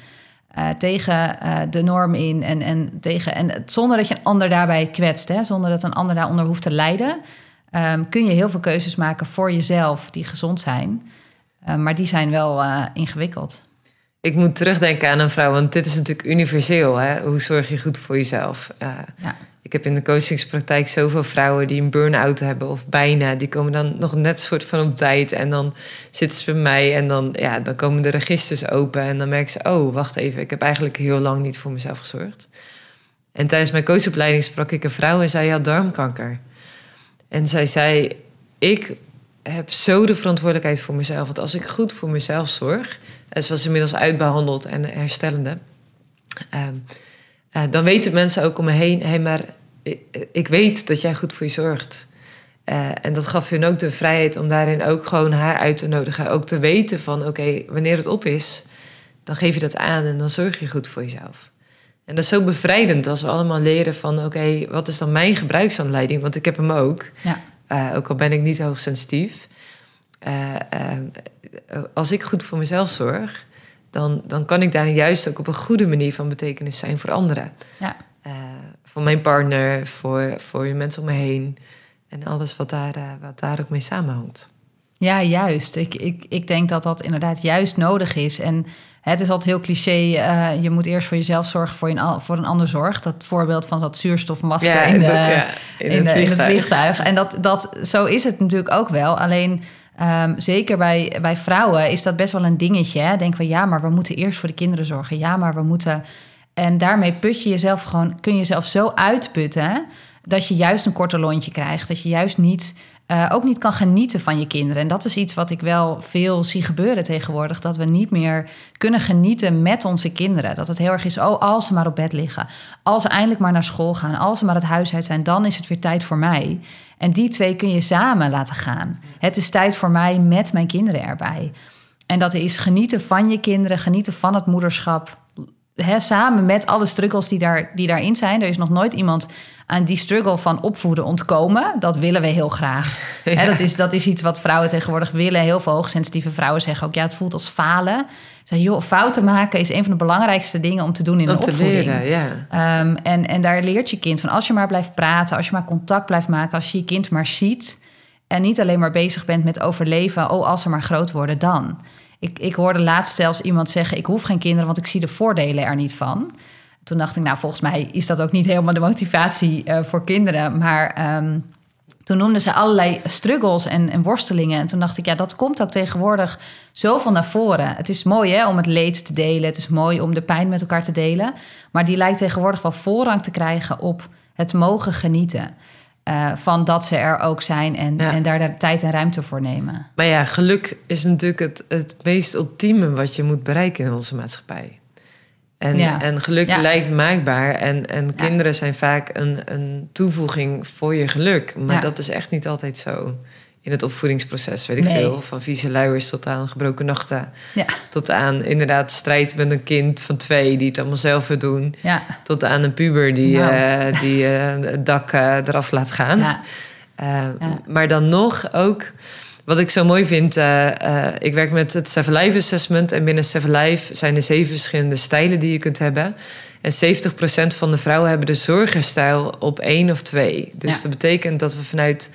Eh, tegen eh, de norm in. En, en, tegen, en zonder dat je een ander daarbij kwetst. Hè? Zonder dat een ander daaronder hoeft te lijden. ehm, kun je heel veel keuzes maken voor jezelf die gezond zijn. Eh, maar die zijn wel ingewikkeld. Ik moet terugdenken aan een vrouw, want dit is natuurlijk universeel. Hè? Hoe zorg je goed voor jezelf? Uh, Ja. Ik heb in de coachingspraktijk zoveel vrouwen die een burn-out hebben of bijna. Die komen dan nog net soort van op tijd en dan zitten ze bij mij en dan, ja, dan komen de registers open en dan merken ze, oh, wacht even, ik heb eigenlijk heel lang niet voor mezelf gezorgd. En tijdens mijn coachopleiding sprak ik een vrouw en zij had darmkanker. En zij zei, ik heb zo de verantwoordelijkheid voor mezelf. Want als ik goed voor mezelf zorg, en ze was inmiddels uitbehandeld en herstellende, ehm, eh, dan weten mensen ook om me heen, hé, hey, maar ik, ik weet dat jij goed voor je zorgt. Eh, en dat gaf hun ook de vrijheid om daarin ook gewoon haar uit te nodigen. Ook te weten van, oké, wanneer het op is, dan geef je dat aan en dan zorg je goed voor jezelf. En dat is zo bevrijdend als we allemaal leren van, oké, wat is dan mijn gebruiksaanleiding? Want ik heb hem ook. Ja. Uh, ook al ben ik niet hoogsensitief. Uh, uh, als ik goed voor mezelf zorg, dan, dan kan ik daar juist ook op een goede manier van betekenis zijn voor anderen. Ja. Uh, voor mijn partner, voor, voor de mensen om me heen. En alles wat daar, wat daar ook mee samenhangt. Ja, juist. Ik, ik, ik denk dat dat inderdaad juist nodig is. En het is altijd heel cliché. Uh, je moet eerst voor jezelf zorgen, voor, je, voor een ander zorg. Dat voorbeeld van dat zuurstofmasker ja, in, de, ja, in, in, het de, in, het vliegtuig. En dat, dat, zo is het natuurlijk ook wel. Alleen um, zeker bij, bij vrouwen is dat best wel een dingetje. Hè? Denken we, ja, maar we moeten eerst voor de kinderen zorgen. Ja, maar we moeten... En daarmee put je jezelf gewoon, kun je jezelf zo uitputten... dat je juist een korter lontje krijgt. Dat je juist niet... Uh, ook niet kan genieten van je kinderen. En dat is iets wat ik wel veel zie gebeuren tegenwoordig. Dat we niet meer kunnen genieten met onze kinderen. Dat het heel erg is, oh, als ze maar op bed liggen. Als ze eindelijk maar naar school gaan. Als ze maar het huis uit zijn, dan is het weer tijd voor mij. En die twee kun je samen laten gaan. Het is tijd voor mij met mijn kinderen erbij. En dat is genieten van je kinderen, genieten van het moederschap. He, samen met alle struggles die, daar, die daarin zijn. Er is nog nooit iemand aan die struggle van opvoeden ontkomen. Dat willen we heel graag. Ja. He, dat, is, dat is iets wat vrouwen tegenwoordig willen. Heel veel hoogsensitieve vrouwen zeggen ook... ja, het voelt als falen. Joh, fouten maken is een van de belangrijkste dingen om te doen in om een te opvoeding. Leren, ja. um, en, en daar leert je kind van. Als je maar blijft praten, als je maar contact blijft maken... als je je kind maar ziet... en niet alleen maar bezig bent met overleven... oh, als ze maar groot worden, dan... Ik, ik hoorde laatst zelfs iemand zeggen: Ik hoef geen kinderen, want ik zie de voordelen er niet van. Toen dacht ik, nou, volgens mij is dat ook niet helemaal de motivatie uh, voor kinderen. Maar um, toen noemden ze allerlei struggles en, en, worstelingen. En toen dacht ik, ja, dat komt ook tegenwoordig zoveel naar voren. Het is mooi hè, om het leed te delen. Het is mooi om de pijn met elkaar te delen. Maar die lijkt tegenwoordig wel voorrang te krijgen op het mogen genieten. Uh, van dat ze er ook zijn en, ja. en daar de tijd en ruimte voor nemen. Maar ja, geluk is natuurlijk het, het meest ultieme wat je moet bereiken in onze maatschappij. En, ja. en geluk ja. lijkt maakbaar. En, en kinderen zijn vaak een, een toevoeging voor je geluk. Maar dat is echt niet altijd zo. in het opvoedingsproces, weet ik Nee. veel. Van vieze luiers tot aan gebroken nachten. Ja, Tot aan inderdaad strijd met een kind van twee die het allemaal zelf wil doen. ja, Tot aan een puber die, Nou. eh, die eh, het dak eh, eraf laat gaan. Maar dan nog ook, wat ik zo mooi vind, eh, eh, ik werk met het Seven Life Assessment. En binnen Seven Life zijn er zeven verschillende stijlen die je kunt hebben. En 70% van de vrouwen hebben de zorgerstijl op één of twee. Dus Ja. dat betekent dat we vanuit,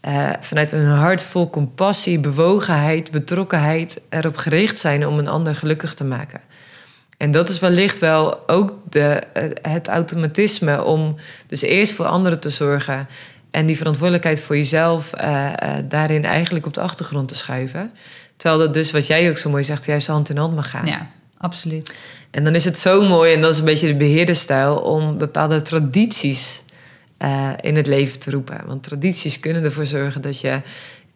eh, vanuit een hart vol compassie, bewogenheid, betrokkenheid erop gericht zijn om een ander gelukkig te maken. En dat is wellicht wel ook de, het automatisme om dus eerst voor anderen te zorgen en die verantwoordelijkheid voor jezelf eh, eh, daarin eigenlijk op de achtergrond te schuiven. Terwijl dat dus, wat jij ook zo mooi zegt, juist hand in hand mag gaan. ja, absoluut. En dan is het zo mooi, en dat is een beetje de beheerderstijl, om bepaalde tradities eh, in het leven te roepen. Want tradities kunnen ervoor zorgen dat je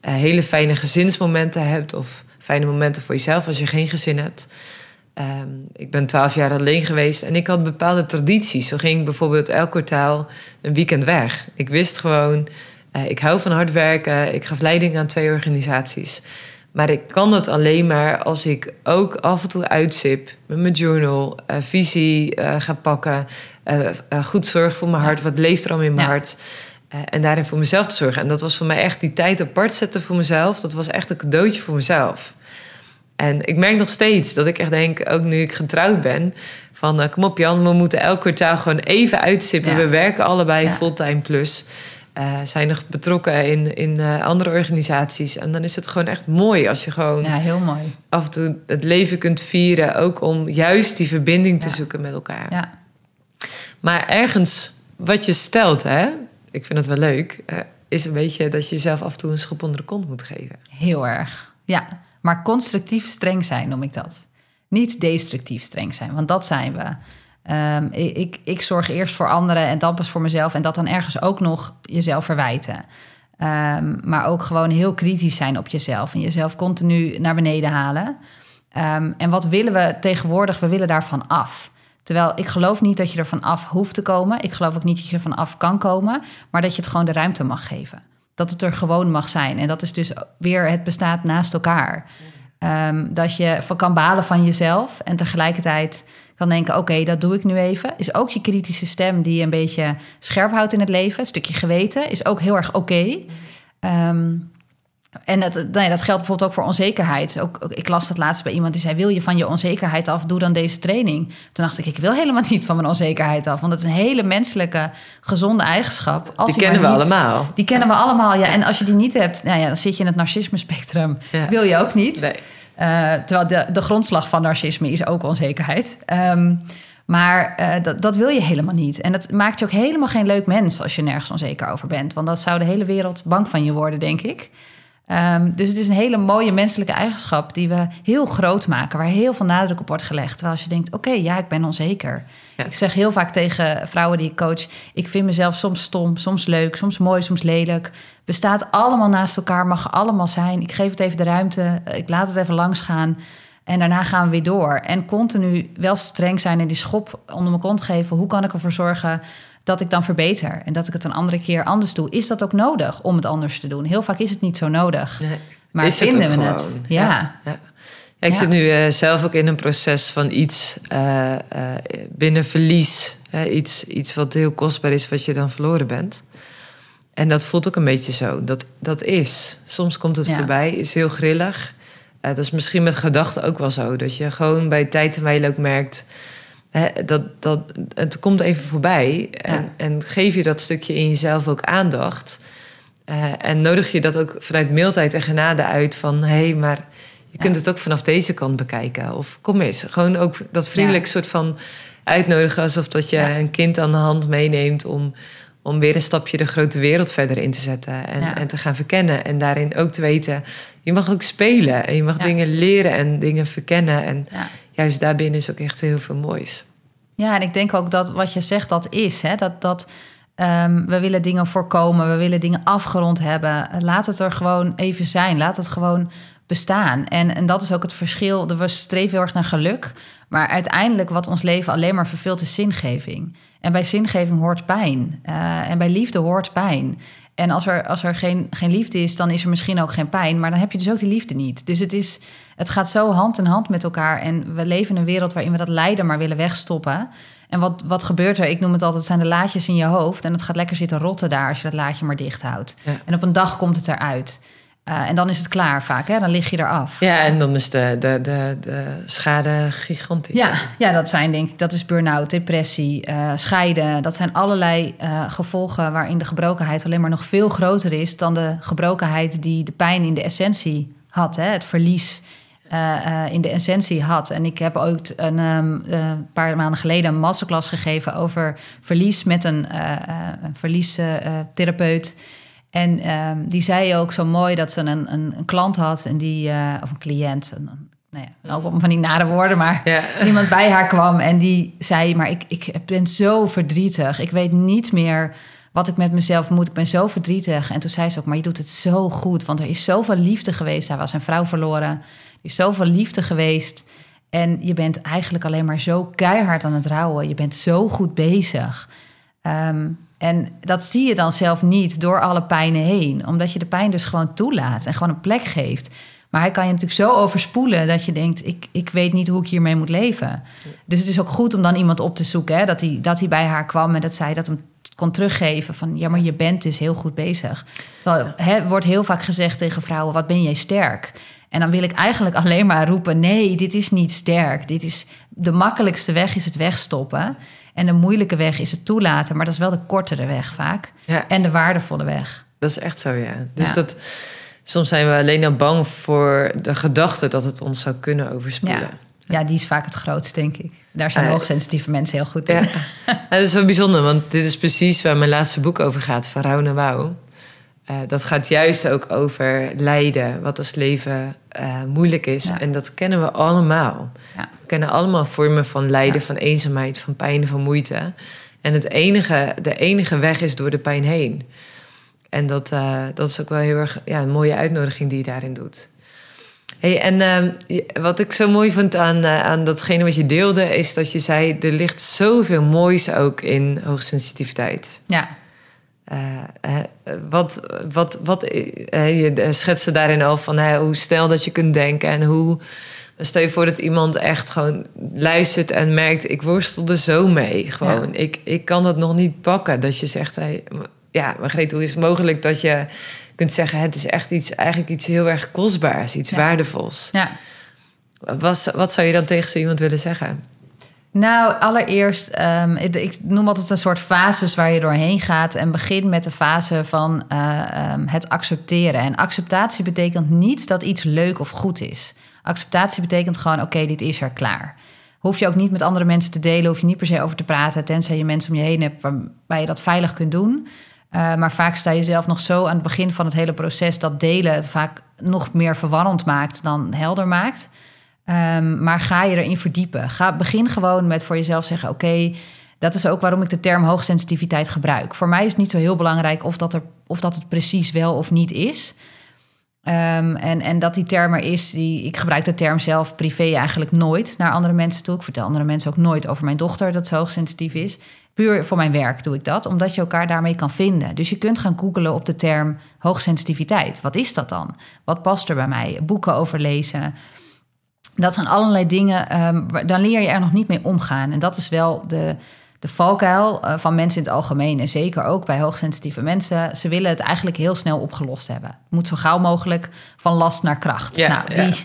hele fijne gezinsmomenten hebt of fijne momenten voor jezelf als je geen gezin hebt. Ehm, ik ben twaalf jaar alleen geweest en ik had bepaalde tradities. Zo ging ik bijvoorbeeld elk kwartaal een weekend weg. Ik wist gewoon, eh, ik hou van hard werken, ik gaf leiding aan twee organisaties. Maar ik kan dat alleen maar als ik ook af en toe uitzip met mijn journal, eh, visie eh, ga pakken, goed zorg voor mijn hart, wat leeft er allemaal in mijn Ja. hart. En daarin voor mezelf te zorgen. En dat was voor mij echt die tijd apart zetten voor mezelf. Dat was echt een cadeautje voor mezelf. En ik merk nog steeds dat ik echt denk, ook nu ik getrouwd ben, van eh, kom op Jan, we moeten elk kwartaal gewoon even uitzippen. Ja. We werken allebei Ja. fulltime plus. Eh, zijn nog betrokken in, in eh, andere organisaties. En dan is het gewoon echt mooi als je gewoon Ja, heel mooi. af en toe het leven kunt vieren. Ook om juist die verbinding te zoeken met elkaar. Ja, Maar ergens wat je stelt, hè, ik vind het wel leuk, is een beetje dat je jezelf af en toe een schop onder de kont moet geven. heel erg. Ja, maar constructief streng zijn noem ik dat. Niet destructief streng zijn, want dat zijn we. Ehm, ik, ik, zorg eerst voor anderen en dan pas voor mezelf. En dat dan ergens ook nog jezelf verwijten. Ehm, maar ook gewoon heel kritisch zijn op jezelf. En jezelf continu naar beneden halen. Ehm, en wat willen we tegenwoordig? We willen daarvan af. Terwijl ik geloof niet dat je ervan af hoeft te komen. Ik geloof ook niet dat je ervan af kan komen. Maar dat je het gewoon de ruimte mag geven. Dat het er gewoon mag zijn. En dat is dus weer het bestaat naast elkaar. Ehm, dat je kan balen van jezelf en tegelijkertijd kan denken: oké, dat doe ik nu even. Is ook je kritische stem die je een beetje scherp houdt in het leven. Een stukje geweten is ook heel erg oké. Ehm, en dat, nee, dat geldt bijvoorbeeld ook voor onzekerheid. Ook, ook- ik las dat laatst bij iemand die zei: Wil je van je onzekerheid af? Doe dan deze training. Toen dacht ik: Ik wil helemaal niet van mijn onzekerheid af. Want dat is een hele menselijke, gezonde eigenschap. Als Die kennen we niet- allemaal. Die kennen we allemaal, ja. En als je die niet hebt, nou ja, dan zit je in het narcisme spectrum. Ja. Wil je ook niet. Nee. Eh, terwijl de, de grondslag van narcisme is ook onzekerheid. Ehm, maar eh, dat, dat wil je helemaal niet. En dat maakt je ook helemaal geen leuk mens als je nergens onzeker over bent. Want dan zou de hele wereld bang van je worden, denk ik. Ehm, dus het is een hele mooie menselijke eigenschap die we heel groot maken, waar heel veel nadruk op wordt gelegd. Terwijl als je denkt, oké, ja, ik ben onzeker. Ja. Ik zeg heel vaak tegen vrouwen die ik coach, ik vind mezelf soms stom, soms leuk, soms mooi, soms lelijk. Bestaat allemaal naast elkaar, mag allemaal zijn. Ik geef het even de ruimte, ik laat het even langs gaan. En daarna gaan we weer door. En continu wel streng zijn en die schop onder mijn kont geven. Hoe kan ik ervoor zorgen dat ik dan verbeter? En dat ik het een andere keer anders doe. Is dat ook nodig om het anders te doen? Heel vaak is het niet zo nodig. Nee. Maar het vinden we gewoon. het? Ja. Ja, ja. Ja, ik zit nu eh, zelf ook in een proces van iets eh, eh, binnen verlies. Iets, iets wat heel kostbaar is, wat je dan verloren bent. En dat voelt ook een beetje zo. Dat, dat is. Soms komt het voorbij, is heel grillig. Dat is misschien met gedachten ook wel zo. Dat je gewoon bij tijd en wijle ook merkt... Dat, dat, het komt even voorbij. En, Ja. en geef je dat stukje in jezelf ook aandacht... Eh, en nodig je dat ook vanuit mildheid en genade uit van... hé, hey, maar je kunt het ook vanaf deze kant bekijken. Of kom eens, gewoon ook dat vriendelijk Ja. soort van uitnodigen... alsof dat je een kind aan de hand meeneemt... om, om weer een stapje de grote wereld verder in te zetten. En, en te gaan verkennen. En daarin ook te weten, je mag ook spelen. En je mag dingen leren en dingen verkennen. En. Juist daarbinnen is ook echt heel veel moois. Ja, en ik denk ook dat wat je zegt, dat is. Hè? Dat, dat ehm, we willen dingen voorkomen, we willen dingen afgerond hebben. Laat het er gewoon even zijn. Laat het gewoon bestaan. En, en dat is ook het verschil. We streven heel erg naar geluk. Maar uiteindelijk wat ons leven alleen maar vervult is zingeving. En bij zingeving hoort pijn. Uh, en bij liefde hoort pijn. En als er, als er geen, geen liefde is, dan is er misschien ook geen pijn. Maar dan heb je dus ook die liefde niet. Dus het, is, het gaat zo hand in hand met elkaar. En we leven in een wereld waarin we dat lijden maar willen wegstoppen. En wat, wat gebeurt er? Ik noem het altijd, het zijn de laadjes in je hoofd. En het gaat lekker zitten rotten daar als je dat laadje maar dicht houdt. En op een dag komt het eruit. Uh, en dan is het klaar vaak, hè? dan lig je eraf. Ja, en dan is de, de, de, de schade gigantisch. Ja, ja, dat zijn denk ik, dat is burn-out, depressie, uh, scheiden. Dat zijn allerlei uh, gevolgen waarin de gebrokenheid alleen maar nog veel groter is dan de gebrokenheid die de pijn in de essentie had. Hè? Het verlies in de essentie had. En ik heb ook een um, paar maanden geleden een masterclass gegeven over verlies met een, een verliestherapeut. En ehm, die zei ook zo mooi dat ze een, een, een klant had en die, of een cliënt, een, nou ja, ook van die nare woorden, maar iemand bij haar kwam en die zei: Maar ik, ik ben zo verdrietig. Ik weet niet meer wat ik met mezelf moet. Ik ben zo verdrietig. En toen zei ze ook: Maar je doet het zo goed, want er is zoveel liefde geweest. Hij was zijn vrouw verloren. Is zoveel liefde geweest. En je bent eigenlijk alleen maar zo keihard aan het rouwen. Je bent zo goed bezig. Um, en dat zie je dan zelf niet door alle pijnen heen, omdat je de pijn dus gewoon toelaat en gewoon een plek geeft. Maar hij kan je natuurlijk zo overspoelen dat je denkt: ik, ik weet niet hoe ik hiermee moet leven. Dus het is ook goed om dan iemand op te zoeken. Hè, dat, hij, dat hij bij haar kwam en dat zij dat hem kon teruggeven: van ja, maar je bent dus heel goed bezig. Er wordt heel vaak gezegd tegen vrouwen: wat ben jij sterk? En dan wil ik eigenlijk alleen maar roepen: nee, dit is niet sterk. Dit is de makkelijkste weg is het wegstoppen. En de moeilijke weg is het toelaten, maar dat is wel de kortere weg vaak. Ja. En de waardevolle weg. Dat is echt zo, ja. Dus dat, soms zijn we alleen al bang voor de gedachte dat het ons zou kunnen overspoelen. Ja. Ja, die is vaak het grootst, denk ik. Daar zijn uh, hoogsensitieve mensen heel goed in. Ja. dat is wel bijzonder, want dit is precies waar mijn laatste boek over gaat, naar Wauw. Uh, dat gaat juist ook over lijden, wat als leven uh, moeilijk is. En dat kennen we allemaal. Ja. We kennen allemaal vormen van lijden, van eenzaamheid, van pijn, van moeite. En het enige, de enige weg is door de pijn heen. En dat, uh, dat is ook wel heel erg ja, een mooie uitnodiging die je daarin doet. Hey, en uh, wat ik zo mooi vond aan, aan datgene wat je deelde, is dat je zei: er ligt zoveel moois ook in hoogsensitiviteit. Ja. Uh, wat, wat, wat, je schetste daarin al van hoe snel dat je kunt denken en hoe Stel je voor dat iemand echt gewoon luistert en merkt... ik worstel er zo mee. Gewoon, ik, ik kan dat nog niet pakken. Dat je zegt, hey, ja, Margreet, hoe is het mogelijk dat je kunt zeggen... het is echt iets, eigenlijk iets heel erg kostbaars, iets waardevols. Ja. Wat, wat zou je dan tegen zo iemand willen zeggen? Nou, allereerst, um, ik, noem altijd een soort fases waar je doorheen gaat. En begin met de fase van uh, um, het accepteren. En acceptatie betekent niet dat iets leuk of goed is. Acceptatie betekent gewoon: oké, dit is er klaar. Hoef je ook niet met andere mensen te delen, hoef je niet per se over te praten, tenzij je mensen om je heen hebt waarbij je dat veilig kunt doen. Uh, maar vaak sta je zelf nog zo aan het begin van het hele proces dat delen het vaak nog meer verwarrend maakt dan helder maakt. Um, maar ga je erin verdiepen. Ga, begin gewoon met voor jezelf zeggen: Oké, dat is ook waarom ik de term hoogsensitiviteit gebruik. Voor mij is het niet zo heel belangrijk of dat, er, of dat het precies wel of niet is. Um, en, en dat die term er is, die, ik gebruik de term zelf privé eigenlijk nooit naar andere mensen toe. Ik vertel andere mensen ook nooit over mijn dochter dat ze hoogsensitief is. Puur voor mijn werk doe ik dat, omdat je elkaar daarmee kan vinden. Dus je kunt gaan googelen op de term hoogsensitiviteit. Wat is dat dan? Wat past er bij mij? Boeken over lezen. Dat zijn allerlei dingen, um, dan leer je er nog niet mee omgaan. En dat is wel de, de valkuil uh, van mensen in het algemeen. En zeker ook bij hoogsensitieve mensen. Ze willen het eigenlijk heel snel opgelost hebben. Het moet zo gauw mogelijk van last naar kracht. Ja, nou, die,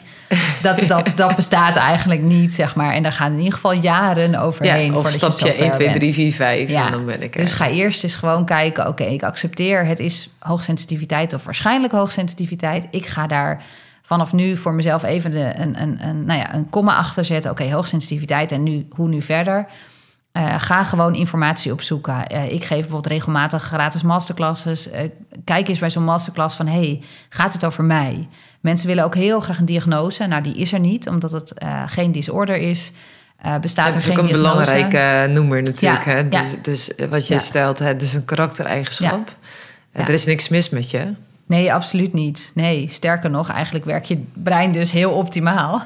dat, dat, dat bestaat eigenlijk niet, zeg maar. En daar gaan in ieder geval jaren overheen. Ja, of stapje 1, 2, 3, 4, 5 ja. en dan ben ik er. Dus ga eerst eens gewoon kijken... oké, okay, ik accepteer het is hoogsensitiviteit... of waarschijnlijk hoogsensitiviteit. Ik ga daar vanaf nu voor mezelf even de, een, een, een, nou ja, een komma achter zetten. Oké, okay, hoogsensitiviteit en nu, hoe nu verder? Uh, ga gewoon informatie opzoeken. Uh, ik geef bijvoorbeeld regelmatig gratis masterclasses. Uh, kijk eens bij zo'n masterclass van... hey, gaat het over mij? Mensen willen ook heel graag een diagnose. Nou, die is er niet, omdat het geen disorder is. bestaat het is er geen ook een diagnose. belangrijke noemer natuurlijk. Ja, hè? Dus, ja. dus wat je Ja. stelt, het is een karaktereigenschap. Er is niks mis met je. Nee, absoluut niet. Nee, sterker nog, eigenlijk werkt je brein dus heel optimaal.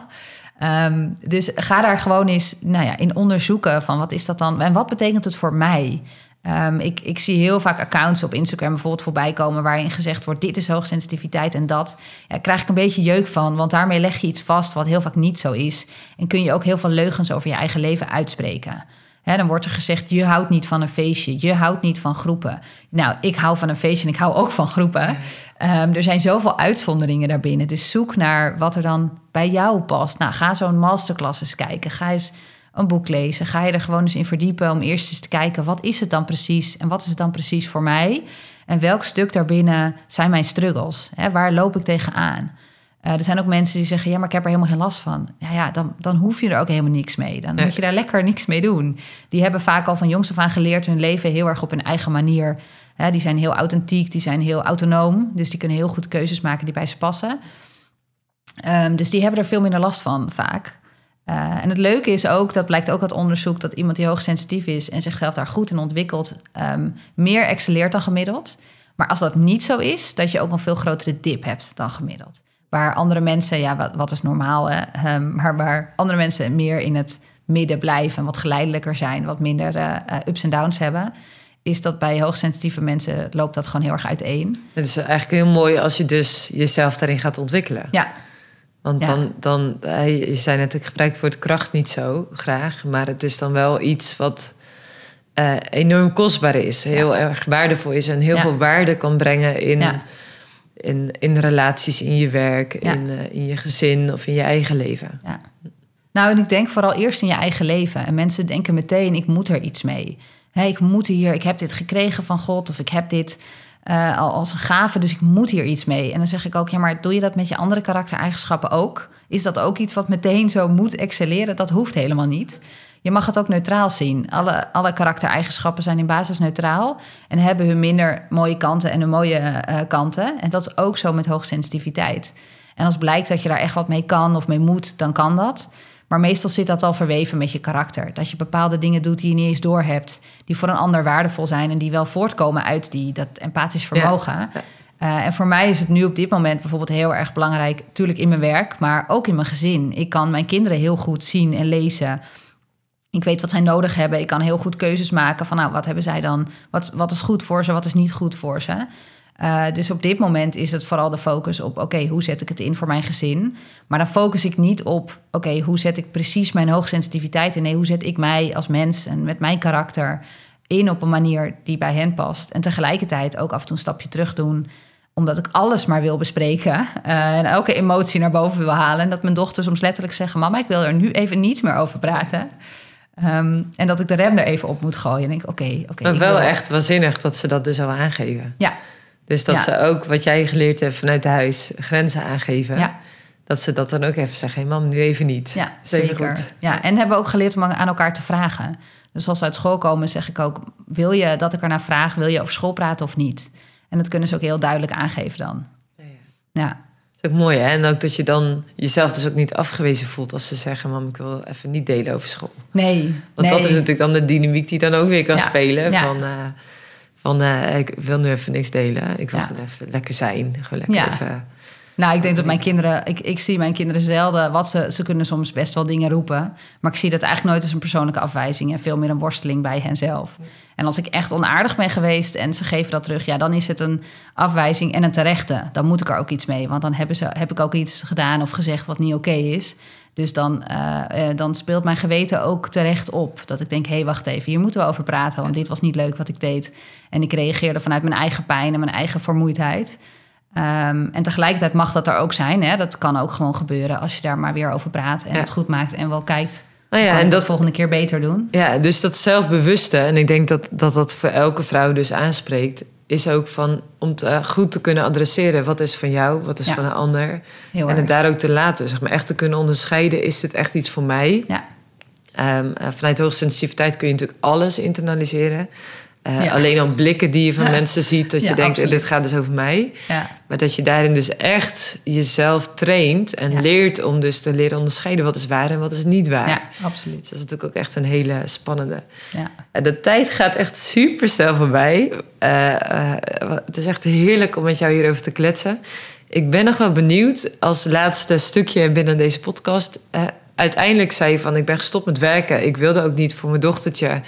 Ehm, dus ga daar gewoon eens nou ja, in onderzoeken van wat is dat dan en wat betekent het voor mij? Um, ik, ik zie heel vaak accounts op Instagram bijvoorbeeld voorbij komen waarin gezegd wordt: dit is hoogsensitiviteit en dat. Ja, krijg ik een beetje jeuk van, want daarmee leg je iets vast wat heel vaak niet zo is. En kun je ook heel veel leugens over je eigen leven uitspreken. Dan wordt er gezegd: je houdt niet van een feestje, je houdt niet van groepen. Nou, ik hou van een feestje en ik hou ook van groepen. Um, er zijn zoveel uitzonderingen daarbinnen. Dus zoek naar wat er dan bij jou past. Nou, ga zo'n masterclass eens kijken. Ga eens een boek lezen. Ga je er gewoon eens in verdiepen om eerst eens te kijken... wat is het dan precies en wat is het dan precies voor mij... en welk stuk daarbinnen zijn mijn struggles? Waar loop ik tegenaan? Uh, er zijn ook mensen die zeggen, ja, maar ik heb er helemaal geen last van. Ja, ja dan, dan hoef je er ook helemaal niks mee. Dan moet je daar lekker niks mee doen. Die hebben vaak al van jongs af aan geleerd hun leven heel erg op hun eigen manier. die zijn heel authentiek, die zijn heel autonoom. Dus die kunnen heel goed keuzes maken die bij ze passen. Um, dus die hebben er veel minder last van vaak. Uh, en het leuke is ook, dat blijkt ook uit onderzoek, dat iemand die hoogsensitief is en zichzelf daar goed in ontwikkelt, um, meer excelleert dan gemiddeld. Maar als dat niet zo is, dat je ook een veel grotere dip hebt dan gemiddeld. Waar andere mensen, ja, wat, wat is normaal, hè? Um, maar waar andere mensen meer in het midden blijven en wat geleidelijker zijn, wat minder uh, ups en downs hebben, is dat bij hoogsensitieve mensen loopt dat gewoon heel erg uiteen. Het is eigenlijk heel mooi als je dus jezelf daarin gaat ontwikkelen. Ja, want dan, dan, je zei net, ik gebruik het woord kracht niet zo graag. Maar het is dan wel iets wat uh, enorm kostbaar is. Heel erg waardevol is en heel veel waarde kan brengen in, in, in relaties, in je werk, in, uh, in je gezin of in je eigen leven. Nou, en ik denk vooral eerst in je eigen leven. En mensen denken meteen, ik moet er iets mee. Hey, ik moet hier, ik heb dit gekregen van God of ik heb dit uh, als een gave, dus ik moet hier iets mee. En dan zeg ik ook, ja, maar doe je dat met je andere karaktereigenschappen ook? Is dat ook iets wat meteen zo moet excelleren? Dat hoeft helemaal niet. Je mag het ook neutraal zien. Alle, alle karaktereigenschappen zijn in basis neutraal en hebben hun minder mooie kanten en hun mooie uh, kanten. En dat is ook zo met hoogsensitiviteit. En als blijkt dat je daar echt wat mee kan of mee moet, dan kan dat. Maar meestal zit dat al verweven met je karakter. Dat je bepaalde dingen doet die je niet eens doorhebt, die voor een ander waardevol zijn en die wel voortkomen uit die, dat empathisch vermogen. Uh, en voor mij is het nu op dit moment bijvoorbeeld heel erg belangrijk, natuurlijk in mijn werk, maar ook in mijn gezin. Ik kan mijn kinderen heel goed zien en lezen. Ik weet wat zij nodig hebben. Ik kan heel goed keuzes maken van, nou, wat hebben zij dan? Wat, wat is goed voor ze? Wat is niet goed voor ze? Uh, dus op dit moment is het vooral de focus op: oké, hoe zet ik het in voor mijn gezin? Maar dan focus ik niet op: oké, hoe zet ik precies mijn hoogsensitiviteit in? Nee, hoe zet ik mij als mens en met mijn karakter in op een manier die bij hen past? En tegelijkertijd ook af en toe een stapje terug doen, omdat ik alles maar wil bespreken uh, en elke emotie naar boven wil halen. En dat mijn dochter soms letterlijk zeggen: Mama, ik wil er nu even niet meer over praten. Um, en dat ik de rem er even op moet gooien. En denk: Oké, oké. Okay, maar wel echt waanzinnig dat ze dat dus al aangeven. Ja. Dus dat ze ook wat jij geleerd hebt vanuit huis, grenzen aangeven. Ja. Dat ze dat dan ook even zeggen: hé, hey, mam, nu even niet. Ja, zeker. Goed. Ja, en hebben ook geleerd om aan elkaar te vragen. Dus als ze uit school komen, zeg ik ook: wil je dat ik er naar vraag? Wil je over school praten of niet? En dat kunnen ze ook heel duidelijk aangeven dan. Ja. ja. Ook mooi, hè? En ook dat je dan jezelf dus ook niet afgewezen voelt als ze zeggen: Mam, ik wil even niet delen over school. Nee. Want dat is natuurlijk dan de dynamiek die dan ook weer kan spelen. Van, uh, van uh, ik wil nu even niks delen. Ik wil gewoon even lekker zijn. Gewoon lekker even... Nou, ik denk dat mijn kinderen... Ik, ik zie mijn kinderen zelden... Wat ze, ze kunnen soms best wel dingen roepen. Maar ik zie dat eigenlijk nooit als een persoonlijke afwijzing... en veel meer een worsteling bij hen zelf. En als ik echt onaardig ben geweest en ze geven dat terug... ja, dan is het een afwijzing en een terechte. Dan moet ik er ook iets mee. Want dan hebben ze, heb ik ook iets gedaan of gezegd wat niet oké is. Dus dan, uh, dan speelt mijn geweten ook terecht op. Dat ik denk, hé, hey, wacht even, hier moeten we over praten. Want dit was niet leuk wat ik deed. En ik reageerde vanuit mijn eigen pijn en mijn eigen vermoeidheid. Um, en tegelijkertijd mag dat er ook zijn. Hè? Dat kan ook gewoon gebeuren als je daar maar weer over praat en het goed maakt en wel kijkt. Nou ja, en dat de volgende keer beter doen. Ja, dus dat zelfbewuste. En ik denk dat, dat dat voor elke vrouw dus aanspreekt is ook van om te, goed te kunnen adresseren wat is van jou, wat is van een ander. en het daar ook te laten, zeg maar, echt te kunnen onderscheiden, is het echt iets voor mij? Ja. Um, uh, vanuit hoogsensitiviteit kun je natuurlijk alles internaliseren. Eh, Ja. Alleen al blikken die je van mensen ziet, dat je Ja, denkt, absoluut. dit gaat dus over mij. Ja. Maar dat je daarin dus echt jezelf traint en leert om dus te leren onderscheiden wat is waar en wat is niet waar. ja, absoluut. Dus dat is natuurlijk ook echt een hele spannende. Ja. En de tijd gaat echt super snel voorbij. Eh, eh, het is echt heerlijk om met jou hierover te kletsen. Ik ben nog wel benieuwd als laatste stukje binnen deze podcast. Eh, uiteindelijk zei je van ik ben gestopt met werken. Ik wilde ook niet voor mijn dochtertje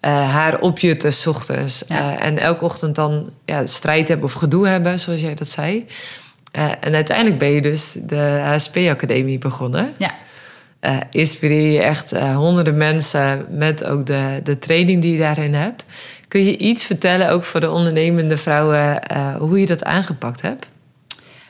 eh, haar opjutten s ochtends. Ja. Eh, en elke ochtend dan ja, strijd hebben of gedoe hebben, zoals jij dat zei. Eh, en uiteindelijk ben je dus de HSP-academie begonnen. ja. Inspireer je echt honderden mensen met ook de, de training die je daarin hebt. Kun je iets vertellen, ook voor de ondernemende vrouwen, hoe je dat aangepakt hebt?